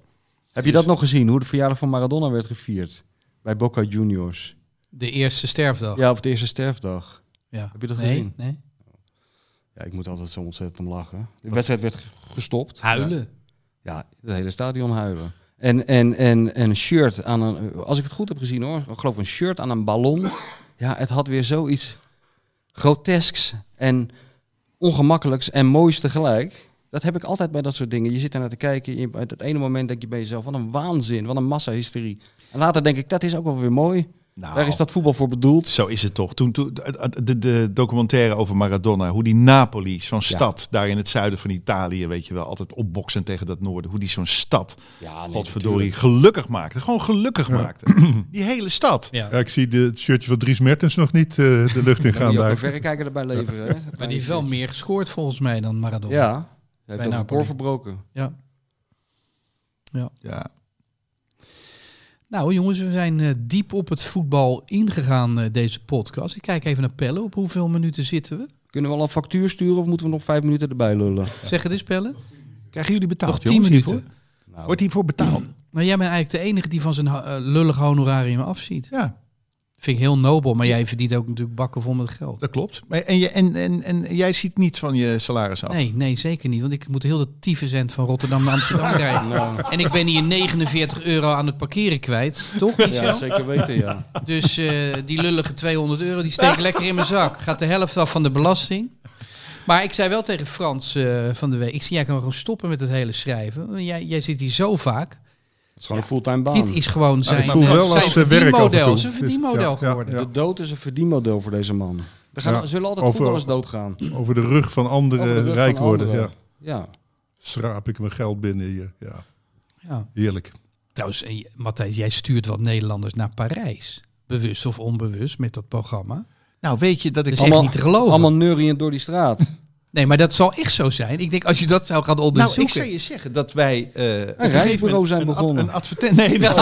Heb je dat nog gezien, hoe de verjaardag van Maradona werd gevierd? Bij Boca Juniors. De eerste sterfdag. Ja, of de eerste sterfdag. Ja. Heb je dat nee, gezien? Nee. Ja, ik moet altijd zo ontzettend om lachen. De wedstrijd werd gestopt. Huilen. Ja, het hele stadion huilen. En, en, en, en een shirt aan een... Als ik het goed heb gezien hoor. Ik geloof een shirt aan een ballon. Ja, het had weer zoiets grotesks en ongemakkelijks en moois tegelijk. Dat heb ik altijd bij dat soort dingen. Je zit er naar te kijken. Je, uit het ene moment denk je bij jezelf, wat een waanzin, wat een massahysterie. En later denk ik, dat is ook wel weer mooi. Nou, Daar is dat voetbal voor bedoeld. Zo is het toch. Toen, toen de, de, documentaire over Maradona, hoe die Napoli, zo'n stad daar in het zuiden van Italië, weet je wel, altijd opboksen tegen dat noorden, hoe die zo'n stad, Ja, nee, godverdorie, gelukkig maakte. Gewoon gelukkig maakte. (clears throat) Die hele stad. Ja. Ja, ik zie de, het shirtje van Dries Mertens nog niet eh, de lucht in Gaan een daar. verrekijker erbij leveren. Hè? (laughs) Maar die heeft wel meer gescoord volgens mij dan Maradona. Ja, hij heeft een record verbroken. Ja. Ja. Nou jongens, we zijn eh, diep op het voetbal ingegaan eh, deze podcast. Ik kijk even naar Pelle. Op hoeveel minuten zitten we? Kunnen we al een factuur sturen of moeten we nog vijf minuten erbij lullen? Zeg het eens Pelle. Krijgen jullie betaald? Nog tien jongens, minuten. hiervoor? Nou, Wordt hiervoor betaald? Maar jij bent eigenlijk de enige die van zijn uh, lullig honorarium afziet. Ja, Vind ik heel nobel, maar jij verdient ook natuurlijk bakken vol met geld. dat klopt. Maar, en, je, en, en, en jij ziet niet van je salaris af? Nee, nee, zeker niet. Want ik moet heel de tyfusend van Rotterdam naar Amsterdam (laughs) rijden. nou, En ik ben hier 49 euro aan het parkeren kwijt. Toch, ja, zo? zeker weten, ja. Dus eh, die lullige 200 euro, die steek ik lekker in mijn zak. Gaat de helft af van de belasting. Maar ik zei wel tegen Frans eh, van de week... Ik zie, jij kan gewoon stoppen met het hele schrijven. Jij, jij zit hier zo vaak. Het is gewoon een fulltime baan. Dit is gewoon zijn, ik voel wel zijn als, verdienmodel. Zijn Dus, verdienmodel geworden. ja. De dood is een verdienmodel voor deze man. Er gaan, Ja. zullen altijd Over- voetballers doodgaan. Over de rug van anderen rug van rijk worden. anderen. Ja. Ja. Schraap ik mijn geld binnen hier. Ja, Ja. heerlijk. Trouwens, eh, Matthijs, jij stuurt wat Nederlanders naar Parijs. Bewust of onbewust met dat programma. Nou, weet je dat ik... Dat is echt niet te geloven. Allemaal neuriënd door die straat. Nee, maar dat zal echt zo zijn. Ik denk, als je dat zou gaan Nou, onderzoeken... ik zou je zeggen dat wij... eh, op een reisbureau zijn een ad- begonnen. Een advertentie... Nee, (laughs) nou,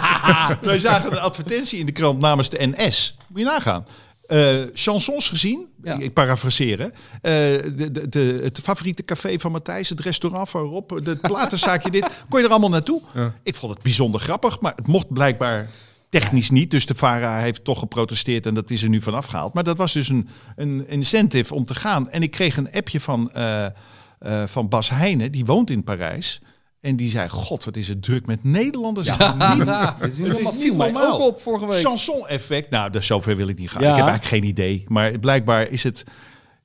(laughs) wij zagen een advertentie in de krant namens de NS. Moet je nagaan. Eh, chansons gezien, Ja. ik parafraseer. hè. Eh, de, de, de, het favoriete café van Matthijs, het restaurant van Rob, de platenzaakje dit. Kon je er allemaal naartoe? Ja. Ik vond het bijzonder grappig, maar het mocht blijkbaar technisch niet. Dus de VARA heeft toch geprotesteerd en dat is er nu vanaf gehaald. Maar dat was dus een, een incentive om te gaan. En ik kreeg een appje van, eh, eh, van Bas Heijnen, die woont in Parijs. En die zei, god, wat is het druk met Nederlanders. Niet- Dit is niet (laughs) Het is Viel niet mij normaal. ook op vorige week. Chanson-effect. Nou, dus zover wil ik niet gaan. Ja. Ik heb eigenlijk geen idee. Maar blijkbaar is het...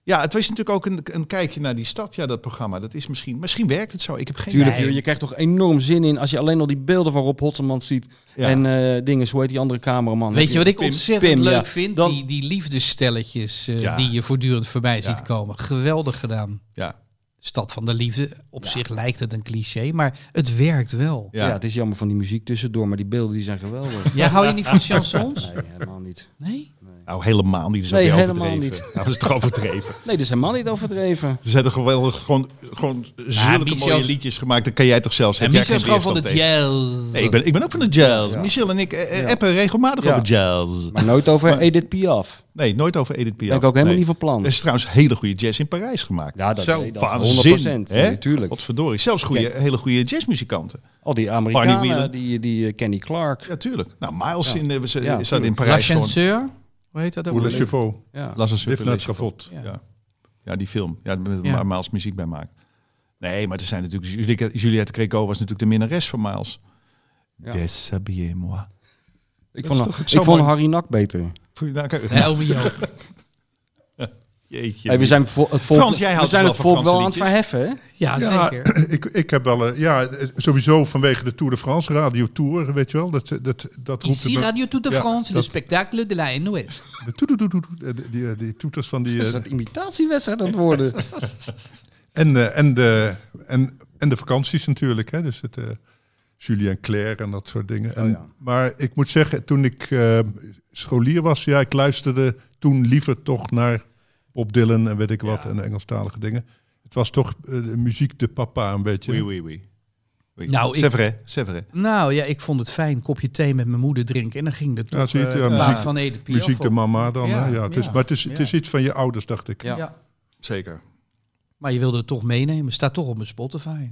Ja, het was natuurlijk ook een, een kijkje naar die stad, ja, dat programma. Dat is misschien... Misschien werkt het zo. Ik heb geen Tuurlijk, je, je krijgt toch enorm zin in als je alleen al die beelden van Rob Hotselman ziet. Ja. En eh dingen, hoe heet die andere cameraman? Weet je wat ik Pim. ontzettend Pim, leuk ja. vind? Dan- Die, die liefdesstelletjes eh, Ja. die je voortdurend voorbij Ja. ziet komen. Geweldig gedaan. Ja. Stad van de liefde. Op zich lijkt het een cliché, maar het werkt wel. Ja. Ja. het is jammer van die muziek tussendoor, maar die beelden die zijn geweldig. Jij hou je niet van chansons? Nee, helemaal niet. Nee? Nou, helemaal niet. Dat is Nee, helemaal overdreven. niet. Nou, dat is toch overdreven. Nee, dat is helemaal niet overdreven. Er zijn toch geweldig gewoon, gewoon zulke Michel- mooie liedjes gemaakt. Dan kan jij toch zelfs... En heb Michel is gewoon van de jazz. Nee, ik ben, ik ben ook van de jazz. Ja. Michel en ik eh, eh, Ja. appen regelmatig Ja. over jazz. Maar nooit over Maar- Edith Piaf. Nee, nooit over Edith Piaf. Ben ik ook helemaal Nee. niet van plan. Er is trouwens hele goede jazz in Parijs gemaakt. Ja, dat, Zo, nee, dat Waanzin, 100%. hè? Natuurlijk. Godverdorie. Zelfs goede, hele goede jazzmuzikanten. Al die Amerikanen, die, die eh, Kenny Clark. Ja, tuurlijk. Nou, Miles Ja. in, Ja, zat in La Parijs gewoon. Hoe heet dat ook? Pour le chevaux. Ja. Las. Ja. Ja. ja, die film. Ja, met Ja. waar Miles muziek bij maakt. Nee, maar er zijn natuurlijk... Juliette, Juliette Greco was natuurlijk de minnares van Miles. Ja. Déshabillez-moi. Ik vond, ik vond. Harry Nak beter. Nou, kijk. (laughs) Jeetje. Hey, we zijn vo- het volk, Frans, jij we zijn wel het volk wel Franse aan het verheffen, hè? Ja, Ja, zeker. (clears throat) ik, ik heb wel... eh, ja, eh, sowieso vanwege de Tour de France, Radio Tour, weet je wel. Dat, dat, dat roept Ici Radio Tour de Ja, France, le dat- spectacle de la NOS. de toedoedoedoe, eh, die, die, die toeters van die... Dat is een imitatiewedstrijd aan het worden. (laughs) (laughs) En, eh, en, de, en, en de vakanties natuurlijk. Hè? Dus het uh, Julien Claire en dat soort dingen. En, Oh ja. Maar ik moet zeggen, toen ik eh, scholier was, ja, ik luisterde toen liever toch naar Bob Dylan en weet ik wat, Ja. en Engelstalige dingen. Het was toch eh, de muziek de papa een beetje. Oui, oui, oui. oui. Nou, c'est ik- vrai, c'est vrai. Nou ja, ik vond het fijn. Kopje thee met mijn moeder drinken. En dan ging het Ja, toch het, eh, ja, muziek- van Edith Piaf Muziek de mama dan. Ja, hè? Ja, het is, maar het is, het is iets van je ouders, dacht ik. Ja. Ja. Zeker. Maar je wilde het toch meenemen. Staat toch op mijn Spotify.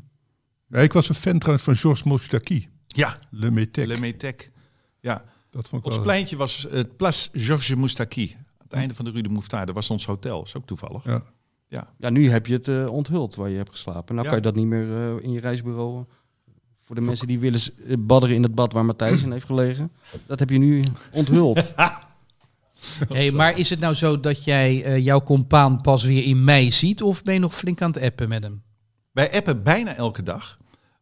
Ja, ik was een fan trouwens van Georges Moustaki. Ja, Le Métèque. Le Métèque. Ja, Dat vond ik ons wel... pleintje was het Place Georges Moustaki. Aan het einde van de Rue de Mouffetard. Dat was ons hotel. Dat is ook toevallig. Ja. Ja, nu heb je het eh, onthuld waar je hebt geslapen. Nou Ja. kan je dat niet meer eh, in je reisbureau. eh, Voor de mensen die willen badderen in het bad waar Matthijs in heeft gelegen. Dat heb je nu onthuld. (laughs) Hey, maar is het nou zo dat jij eh, jouw compaan pas weer in mei ziet? Of ben je nog flink aan het appen met hem? Wij appen bijna elke dag.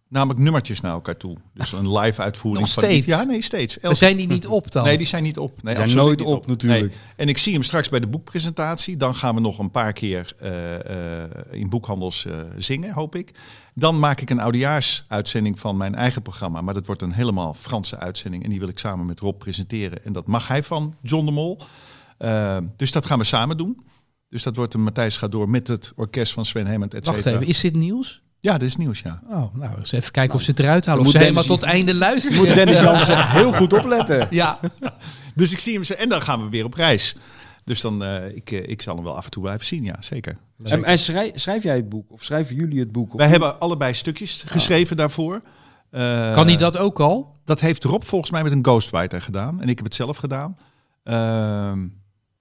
Namelijk nummertjes naar elkaar toe. Dus een live uitvoering Nog van die- steeds? Ja, nee, steeds. We Elke- zijn die niet op dan? Nee, die zijn niet op. Nee, zijn absoluut nooit niet op, natuurlijk. Nee. En ik zie hem straks bij de boekpresentatie. Dan gaan we nog een paar keer eh, eh, in boekhandels eh, zingen, hoop ik. Dan maak ik een oudejaarsuitzending van mijn eigen programma. Maar dat wordt een helemaal Franse uitzending. En die wil ik samen met Rob presenteren. En dat mag hij van John de Mol. Dus dat gaan we samen doen. Dus dat wordt een Matthijs gaat door met het orkest van Sven Hemmend, et Wacht cetera. even, is dit nieuws? Ja, dat is nieuws, ja. Oh, nou, eens even kijken of ze het eruit halen. Of ze helemaal tot einde luisteren. moet Dennis (laughs) Jansen heel goed opletten. Ja, (laughs) Dus ik zie hem. En dan gaan we weer op reis. Dus dan, eh, ik, eh, ik zal hem wel af en toe blijven zien, ja, zeker. En, en schrijf, schrijf jij het boek? Of schrijven jullie het boek? Wij hebben allebei stukjes geschreven daarvoor. Eh, kan hij dat ook al? Dat heeft Rob volgens mij met een ghostwriter gedaan. En ik heb het zelf gedaan. Ehm,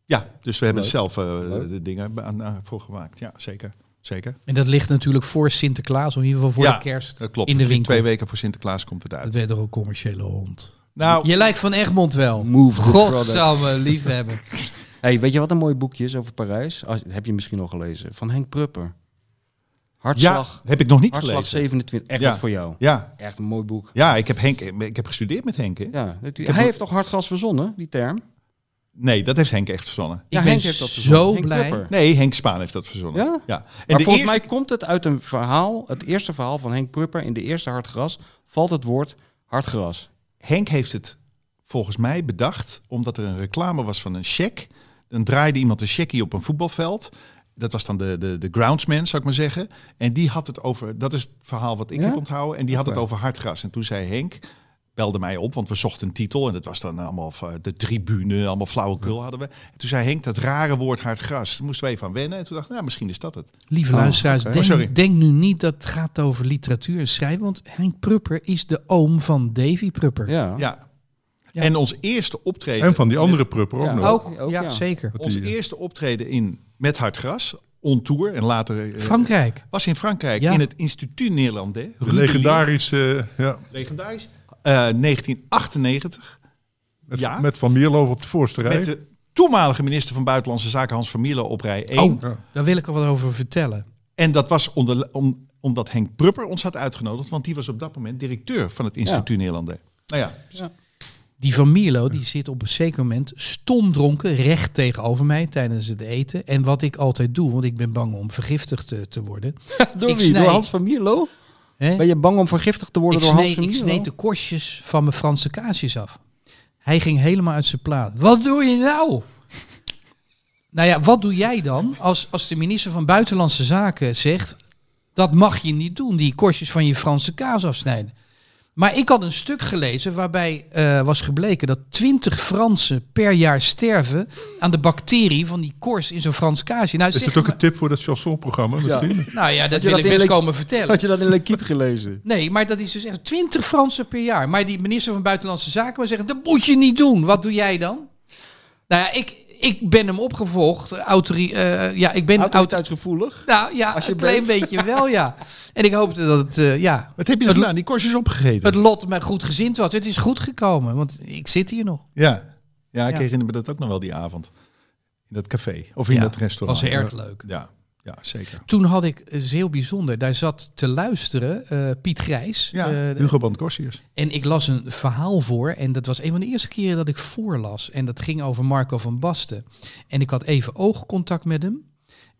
ja, dus we hebben Leuk. zelf eh, Leuk. de dingen aan, aan- voor gemaakt. Ja, zeker. Zeker. En dat ligt natuurlijk voor Sinterklaas, of in ieder geval voor Ja, de kerst. Dat klopt. In de Het winkel. Twee weken voor Sinterklaas komt het Dat uit. werd toch een commerciële hond. Nou, Je lijkt van Egmond wel. Move. Godsamme, liefhebben. (laughs) Hey, weet je wat een mooi boekje is over Parijs? Als, heb je misschien al gelezen. Van Henk Prupper. Hartslag. ja, heb ik nog niet Hartslag gelezen. 27. Echt Ja. wat voor jou. Ja, Echt een mooi boek. ja ik, heb Henk, ik heb gestudeerd met Henk. Hè? Ja, dat- hij heeft toch hardgas verzonnen, die term? Nee, dat heeft Henk echt verzonnen. Ja, ik ben Henk heeft dat verzonnen. zo Henk blij. Nee, Henk Spaan heeft dat verzonnen. Ja? ja. En Maar volgens eerste... mij komt het uit een verhaal, het eerste verhaal van Henk Prupper. In de eerste Hardgras valt het woord hardgras. Henk heeft het volgens mij bedacht omdat er een reclame was van een check. Dan draaide iemand een checkie op een voetbalveld. Dat was dan de, de, de groundsman, zou ik maar zeggen. En die had het over, dat is het verhaal wat ik Ja? heb onthouden. En die had het over hardgras. En toen zei Henk, belde mij op, want we zochten een titel. En dat was dan allemaal van de tribune, allemaal flauwekul hadden we. En toen zei Henk, dat rare woord hardgras. Daar moesten we even aan wennen. En toen dacht ik, nou, misschien is dat het. Lieve Oh, luisteraars, denk, Oh, denk nu niet dat het gaat over literatuur en schrijven. Want Henk Prupper is de oom van Davy Prupper. Ja. Ja. Ja. En ons eerste optreden... En van die andere prupper ook Ja. nog. Ook, Ook, ja, ja. zeker. Ons eh, eerste optreden in Met Hard Gras, on tour en later... eh, Frankrijk. Was in Frankrijk, Ja. in het Instituut Nederlandais. de legendarische, eh, ja. Legendarisch. Eh, 1998. met, Ja. met Van Mierlo op de voorste rij. Met de toenmalige minister van Buitenlandse Zaken Hans van Mierlo op rij 1. Oh. Ja. Daar wil ik er wat over vertellen. En dat was onder, om, omdat Henk Prupper ons had uitgenodigd. Want die was op dat moment directeur van het Instituut Nederlandais. Nou ja, Die van Mierlo die zit op een zeker moment stomdronken recht tegenover mij tijdens het eten. En wat ik altijd doe, want ik ben bang om vergiftigd te, te worden. (laughs) Door Ik wie? snij- Door Hans van Mierlo? Ben je bang om vergiftigd te worden Ik door Hans van ik sneed de korstjes van mijn Franse kaasjes af. Hij ging helemaal uit zijn plaat. Wat doe je nou? Nou ja, wat doe jij dan als, als de minister van Buitenlandse Zaken zegt... dat mag je niet doen, die korstjes van je Franse kaas afsnijden. Maar ik had een stuk gelezen waarbij eh, was gebleken dat 20 Fransen per jaar sterven aan de bacterie van die korst in zo'n Frans kaasje. Nou, Is het ook een tip voor dat chansonprogramma misschien? nou ja, dat wil dat ik best Le- komen vertellen. Had je dat in L'Equipe gelezen? (laughs) Nee, maar dat is dus echt 20 Fransen per jaar. Maar die minister van Buitenlandse Zaken maar zeggen, dat moet je niet doen. Wat doe jij dan? Nou ja, ik, ik ben hem opgevolgd. Autori eh, ja, ik ben auto Autoriteitsgevoelig? Nou ja, Als je een klein bent. beetje wel, ja. (laughs) En ik hoopte dat het, eh, ja, wat heb je gedaan? Die korstjes opgegeten? het lot me goed gezind was. Het is goed gekomen, want ik zit hier nog. ja. ja, ik Ja. herinner me dat ook nog wel die avond. In dat café. Of in Ja, dat restaurant. was erg leuk. Ja, ja zeker. Toen had ik, het is heel bijzonder, daar zat te luisteren eh, Piet Grijs. Ja, eh, de- Hugo. En ik las een verhaal voor. En dat was een van de eerste keren dat ik voorlas. En dat ging over Marco van Basten. En ik had even oogcontact met hem.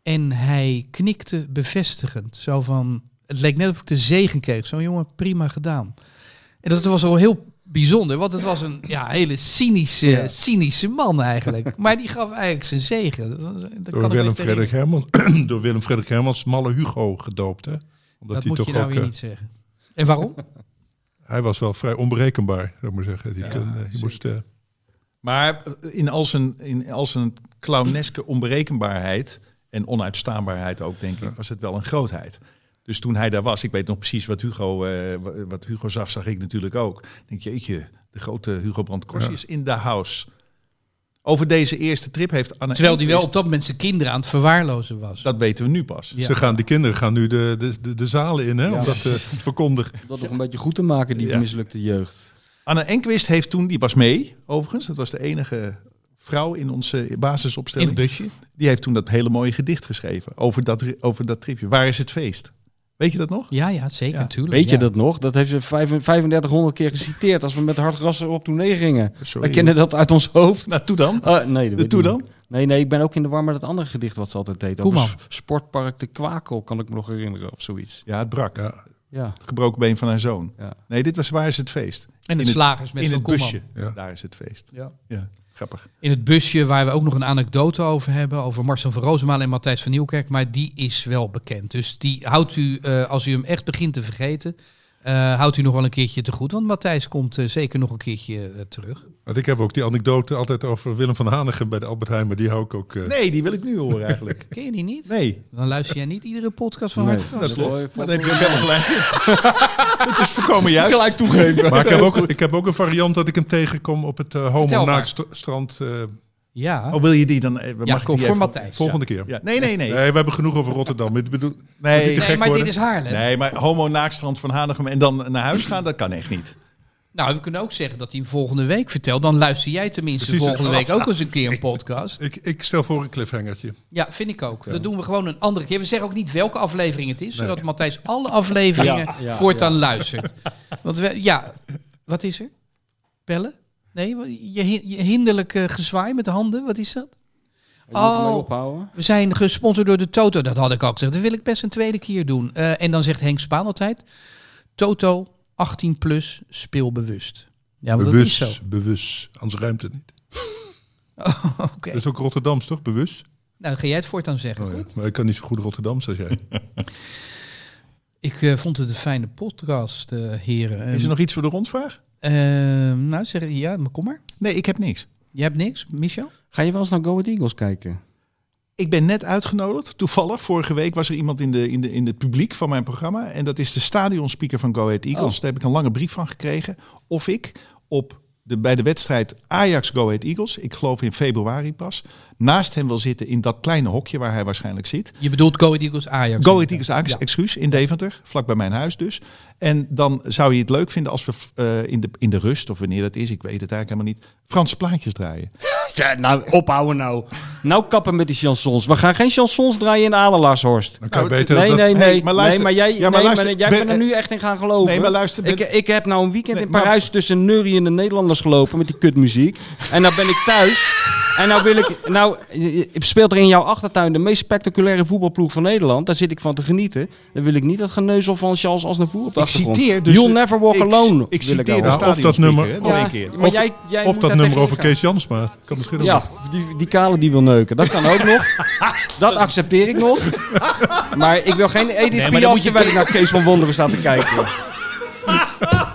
En hij knikte bevestigend. Zo van, het leek net of ik de zegen kreeg. Zo jongen, prima gedaan. En dat was al heel bijzonder. Want het was een ja, hele cynische, Ja. cynische man eigenlijk. (laughs) Maar die gaf eigenlijk zijn zegen. Dat, kan Door ik me Willem, Frederik. Hermans, (clears throat) door Willem Frederik Hermans Malle Hugo gedoopt. Hè? Omdat Dat hij moet toch je nou ook, weer eh, niet zeggen. En waarom? (laughs) Hij was wel vrij onberekenbaar, zou ik maar zeggen. Die kon, eh, je moest, eh, Maar in al zijn, in al zijn clowneske onberekenbaarheid en onuitstaanbaarheid ook, denk ik, was het wel een grootheid. Dus toen hij daar was, ik weet nog precies wat Hugo, eh, wa- wat Hugo zag, zag ik natuurlijk ook. Ik denk, jeetje, de grote Hugo Brandt Ja. is in de house. Over deze eerste trip heeft Anne Terwijl die wel op dat moment zijn kinderen aan het verwaarlozen was. Dat weten we nu pas. Ja. Ze gaan, die kinderen gaan nu de, de, de, de zalen in, hè, om Ja. dat eh, te verkondigen. Dat nog een beetje goed te maken, die Ja. mislukte jeugd. Anne Enquist heeft toen, die was mee, overigens. Dat was de enige vrouw in onze In basisopstelling. het busje. Die heeft toen dat hele mooie gedicht geschreven over dat, over dat tripje. Waar is het feest? Weet je dat nog? Ja, ja, zeker, Ja. natuurlijk. Weet je ja. dat nog? Dat heeft ze vijf- 3500 keer geciteerd als we met Hartgrassen op tournee gingen. Sorry. Wij kennen dat uit ons hoofd. Nou, toe dan. Oh, nee, dat Toe dan? Nee, nee, ik ben ook in de war met het andere gedicht wat ze altijd deed. Over Sportpark de Kwakel, kan ik me nog herinneren of zoiets. Ja, het brak. Ja, Ja. Het gebroken been van haar zoon. Ja. Nee, dit was Waar is het feest? En In het het- slagers met In het busje. Daar is het feest. Ja. Ja, grappig. In het busje waar we ook nog een anekdote over hebben. Over Marcel van Roosmalen en Matthijs van Nieuwkerk. Maar die is wel bekend. Dus die houdt u, eh, als u hem echt begint te vergeten. Eh, houdt u nog wel een keertje te goed. Want Matthijs komt eh, zeker nog een keertje eh, terug. Want ik heb ook die anekdote altijd over Willem van Hanegem bij de Albert Heijn, maar die hou ik ook... eh, Nee, die wil ik nu horen eigenlijk. (laughs) Ken je die niet? Nee, Dan luister jij niet iedere podcast van Nee. Hart dat klopt. Maar dan heb je ook helemaal gelijk. (laughs) Het is voorkomen juist. Gelijk toegeven. Maar ik heb, ook, ik heb ook een variant dat ik hem tegenkom op het uh, homo maar. strand uh, Ja. Oh, wil je die dan? eh, Ja, mag ik kom die voor Matthijs. volgende keer. Ja. Nee, nee, nee. Nee, we hebben genoeg over Rotterdam. Ik bedoel, Nee, Nee, maar worden? dit is Haarlem. nee, maar homo naakstrand van Hanegem en dan naar huis gaan, dat kan echt niet. Nou, we kunnen ook zeggen dat hij hem volgende week vertelt. Dan luister jij tenminste Precies. volgende week ook eens een keer een (laughs) podcast. ik, ik stel voor een cliffhangertje. Ja, vind ik ook. Dat doen we gewoon een andere keer. We zeggen ook niet welke aflevering het is, zodat Matthijs alle afleveringen Ja, ja, voortaan luistert. Want we, ja, wat is er? Bellen? Nee, je, je hinderlijk eh, gezwaai met de handen, wat is dat? Oh. ophouden. We zijn gesponsord door de Toto. Dat had ik al gezegd. Dat wil ik best een tweede keer doen. Eh, en dan zegt Henk Spaan altijd: Toto 18 plus, speel bewust. Ja, want dat is zo. bewust, bewust. Anders ruimt het niet. (laughs) Oké. Dat is ook Rotterdams, toch? Bewust? Nou, dan ga jij het voortaan zeggen. Oh, ja. Goed. Maar ik kan niet zo goed Rotterdams als jij. (laughs) Ik eh, vond het een fijne podcast, heren. Is er nog iets voor de rondvraag? Eh, nou, zeg ja, maar kom maar. Nee, ik heb niks. Je hebt niks, Michel? Ga je wel eens naar Go Ahead Eagles kijken? Ik ben net uitgenodigd. Toevallig, vorige week was er iemand in, de, in, de, in het publiek van mijn programma. En dat is de stadionspeaker van Go Ahead Eagles. Oh. Daar heb ik een lange brief van gekregen. Of ik op de, bij de wedstrijd Ajax Go Ahead Eagles, ik geloof in februari pas, naast hem wil zitten in dat kleine hokje waar hij waarschijnlijk zit. Je bedoelt Go Ahead Eagles Ajax. Go Ahead Eagles Ajax, Ja. excuus, in Deventer, vlak bij mijn huis dus. En dan zou je het leuk vinden als we eh, in, de, in de rust, of wanneer dat is, ik weet het eigenlijk helemaal niet, Franse plaatjes draaien. Ja, nou, ophouden nou. Nou kappen met die chansons. We gaan geen chansons draaien in Adelaarshorst. Dan kan je Nou, beter... Nee, dat- nee, Hey, nee. maar luister- nee, maar jij, Ja, maar nee, maar jij ben- bent er nu echt in gaan geloven. Nee, maar luister, ben- ik, ik heb nou een weekend Nee, in maar- Parijs tussen neuriënde Nederlanders gelopen met die kutmuziek. En nou ben ik thuis. En nou wil ik... Nou, speelt er in jouw achtertuin de meest spectaculaire voetbalploeg van Nederland. Daar zit ik van te genieten. Dan wil ik niet dat geneuzel van Charles Aznavour op de Ik achtergrond. citeer dus You'll never walk ik- alone. ik wil citeer nou Ja, horen. of dat nummer- of- nog Ja, een keer. maar Of- jij, jij Of moet dat nummer over gaan. Kees Jansma. Kan misschien Ja, nog. die, die kale die wil neuken. Dat kan ook nog. (laughs) Dat accepteer ik nog. Maar ik wil geen Edith Nee, Piaf je- terwijl ik naar Kees van Wonderen sta te kijken. (laughs)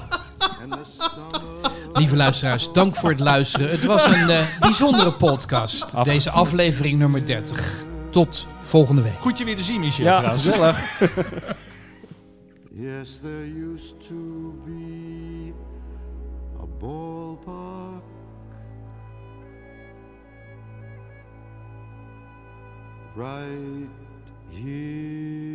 Lieve luisteraars, dank voor het luisteren. Het was een eh, bijzondere podcast. Deze aflevering nummer 30. Tot volgende week. Goed je weer te zien, Michel. Ja, trouwens. gezellig. (laughs) Yes, there used to be a ballpark right here